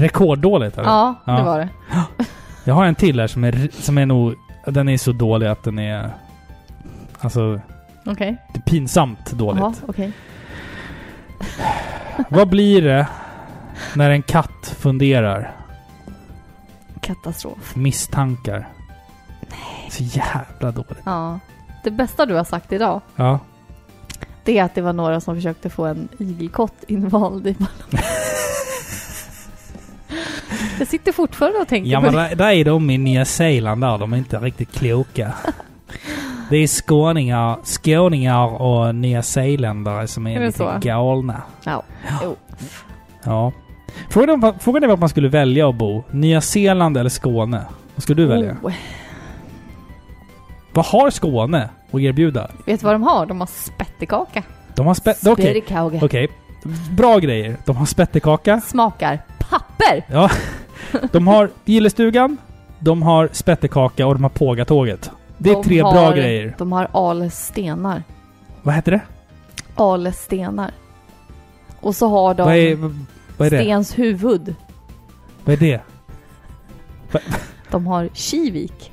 Rekorddåligt eller? Ja, det Ja. var det. Jag har en till här som är, som är nog... Den är så dålig att den är... Alltså, Okej. det är pinsamt dåligt. Jaha, okej. Vad blir det när en katt funderar? Katastrof. Misstankar. Så jävla dåligt. Ja. Det bästa du har sagt idag, Ja. det är att det var några som försökte få en igelkott invald i ballongen. Jag sitter fortfarande och tänker Ja på men det. där, där är de i Nya Zeeland där. De är inte riktigt kloka. Det är skåningar, skåningar och nya zeeländare som är, Är lite så? galna. Ja. Jo. Ja. Frågan frågan är vart man skulle välja att bo. Nya Zeeland eller Skåne? Vad skulle du välja? Oh. Vad har Skåne att erbjuda? Vet du vad de har? De har spettekaka. De har. Okej. Spettekaka. Okej. Bra grejer. De har spettekaka. Smakar papper! Ja. De har gillestugan, de har spettekaka och de har pågatåget. Det är De tre har, bra grejer. De har alestenar. Vad heter det? Alestenar. Och så har de Vad är, vad är det? Stens huvud. Vad är det? De har Kivik.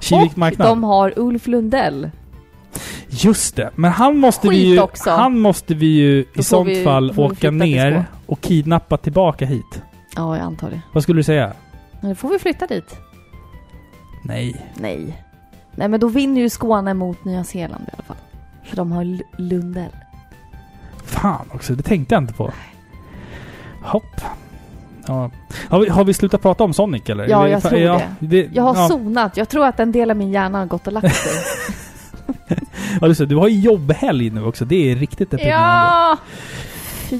Kivik och marknad? de har Ulf Lundell. Just det. Men han måste vi Skit ju... också. Han måste vi ju Då i sånt vi- fall vi åka ner och kidnappa tillbaka hit. Ja, jag antar det. Vad skulle du säga? Men då får vi flytta dit. Nej. Nej. Nej, men då vinner ju Skåne mot Nya Zeeland i alla fall. För de har L- Lundell. Fan också, det tänkte jag inte på. Hopp. Ja. Har, vi, har vi slutat prata om Sonic eller? Ja, Eller- jag tror ja, det. Jag har ja. zonat. Jag tror att en del av min hjärna har gått och lagt sig. Ja, just det. Du har ju jobbhelg nu också. Det är riktigt deprimerande. ja!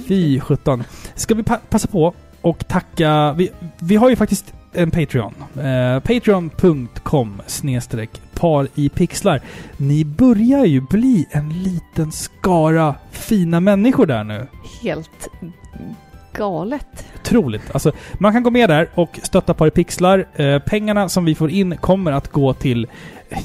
Fy sjutton. Ska vi pa passa på och tacka... Vi, vi har ju faktiskt en Patreon. Eh, Patreon.com snedstreck par i pixlar. Ni börjar ju bli en liten skara fina människor där nu. Helt galet. Otroligt. Alltså, man kan gå med där och stötta Par i pixlar. Eh, pengarna som vi får in kommer att gå till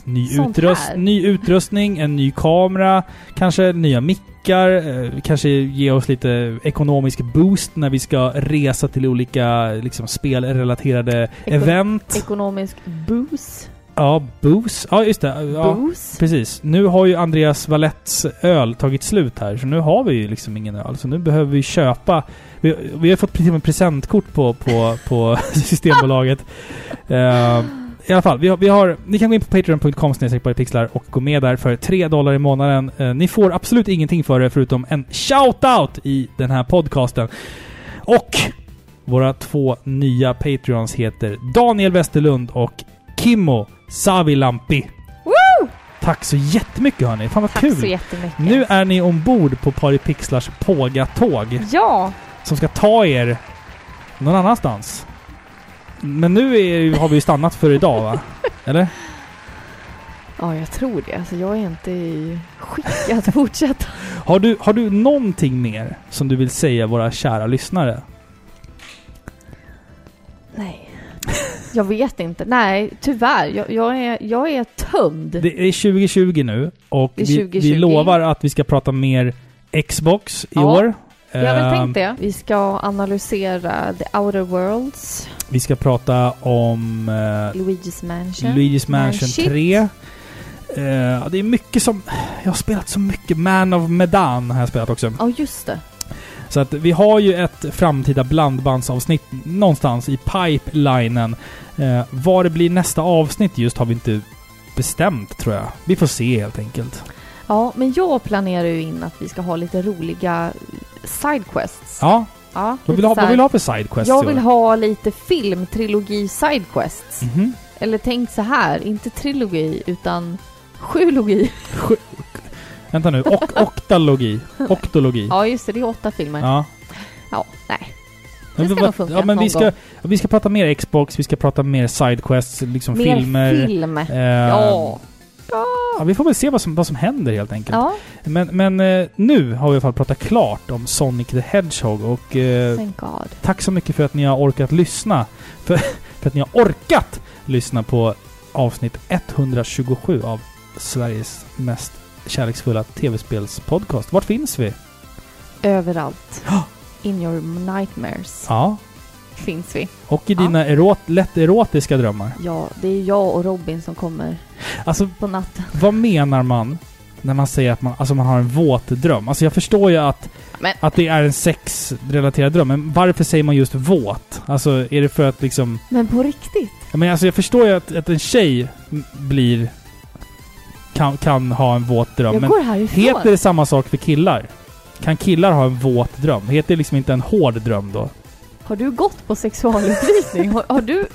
ny, utrust ny utrustning, en ny kamera, kanske nya mickar, eh, kanske ge oss lite ekonomisk boost när vi ska resa till olika liksom, spelrelaterade Eko- event. Ekonomisk boost. ja, boost. Ja, just det. Ja. Precis. Nu har ju Andreas Valetts öl tagit slut här, så nu har vi ju liksom ingen öl. Så nu behöver vi köpa... Vi, vi har fått till och med presentkort på, på, på Systembolaget. Eh, I alla fall, vi har, vi har, ni kan gå in på patreon.com pixlar och gå med där för 3 dollar i månaden. Eh, ni får absolut ingenting för det förutom en shout-out i den här podcasten. Och våra två nya Patreons heter Daniel Westerlund och Kimmo Savilampi. Tack så jättemycket hörni. Fan vad Tack kul! så jättemycket. Nu är ni ombord på Pari Pixlars Pågatåg Ja! som ska ta er någon annanstans. Men nu är, har vi ju stannat för idag va? Eller? Ja, jag tror det. Alltså, jag är inte i skick att fortsätta. Har du, har du någonting mer som du vill säga våra kära lyssnare? Nej. Jag vet inte. Nej, tyvär. Jag, jag, är, jag är tömd. Det är 2020 nu och Det är vi, 2020. vi lovar att vi ska prata mer Xbox i Ja, år. Jag har väl Ehm, tänkt det. Vi ska analysera The Outer Worlds, Vi ska prata om eh, Luigi's Mansion. Luigi's Mansion Manshit. 3. Eh, det är mycket som... Jag har spelat så mycket. Man of Medan har jag spelat också. Ja, just det. Så att vi har ju ett framtida blandbandsavsnitt någonstans i pipelinen. Eh, vad det blir nästa avsnitt just har vi inte bestämt tror jag. Vi får se helt enkelt. Ja, men jag planerar ju in att vi ska ha lite roliga sidequests. Ja, Ja, vad vill ha, vad vill du ha för sidequests Jag vill ha lite filmtrilogi sidequests. Mhm. Eller tänk så här, inte trilogi utan sjulogi. Vänta nu, ok oktalogi. Oktologi. Ja, just det. Det är åtta filmer. Ja, Ja. nej. Men Det ska vad- nog funka ja, men vi ska, gång. vi ska prata mer Xbox, vi ska prata mer sidequests, liksom Mer filmer. film. Eh, Ja. Ja. Vi får väl se vad som, vad som händer helt enkelt. Ja, Men, men eh, nu har vi i alla fall pratat klart om Sonic the Hedgehog och eh, thank God. tack så mycket för att ni har orkat lyssna. För, för att ni har orkat lyssna på avsnitt 127 av Sveriges mest kärleksfulla tv-spelspodcast. Vart finns vi? Överallt. In your nightmares Ja, finns vi. och i Ja. dina erot, lätt erotiska drömmar. Ja, det är jag och Robin som kommer Alltså, på natten. vad menar man när man säger att man, alltså man har en våt dröm? Alltså jag förstår ju att, Men- att det är en sexrelaterad dröm, men varför säger man just våt? Alltså är det för att liksom... Men på riktigt? Men alltså jag förstår ju att, att en tjej blir... Kan, kan ha en våt dröm, jag men går härifrån. heter det samma sak för killar? Kan killar ha en våt dröm? Heter det liksom inte en hård dröm då? Har du gått på sexualupplysning? Har, har du...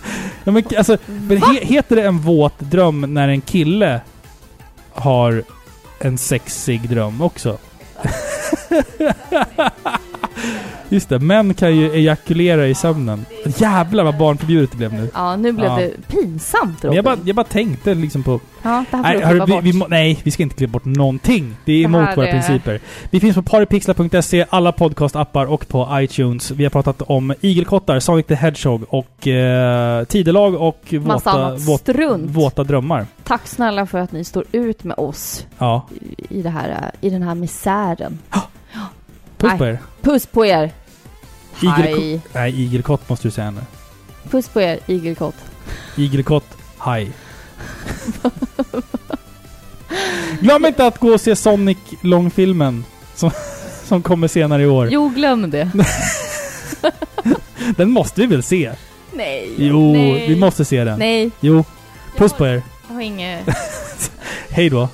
Ja, men alltså, men he, heter det en våt dröm när en kille har en sexig dröm också? Just det, män kan ju ejakulera i sömnen. Jävlar vad barnförbjudet det blev nu. Ja, nu blev Ja. det pinsamt Robin. jag bara, jag bara tänkte liksom på... Ja, det här får Nej, du hörru, vi, bort. vi, må- nej, vi ska inte klippa bort någonting. Det är Det emot våra är- principer. Vi finns på paripixlar.se, alla podcastappar och på iTunes. Vi har pratat om igelkottar, Sonic the Hedgehog och eh, tidelag och våta, våt, våta drömmar. Tack snälla för att ni står ut med oss Ja. i, det här, i den här misären. Puss Nej. på er. Puss på er! Hej! Nej, igelkott måste du säga nu. Puss på er, igelkott. Igelkott, haj. Glöm inte att gå och se Sonic långfilmen som, som kommer senare i år. Jo, glöm det. Den måste vi väl se? Nej. Jo, nej. vi måste se den. Nej. Jo, puss på er. Jag har inget... Hej då.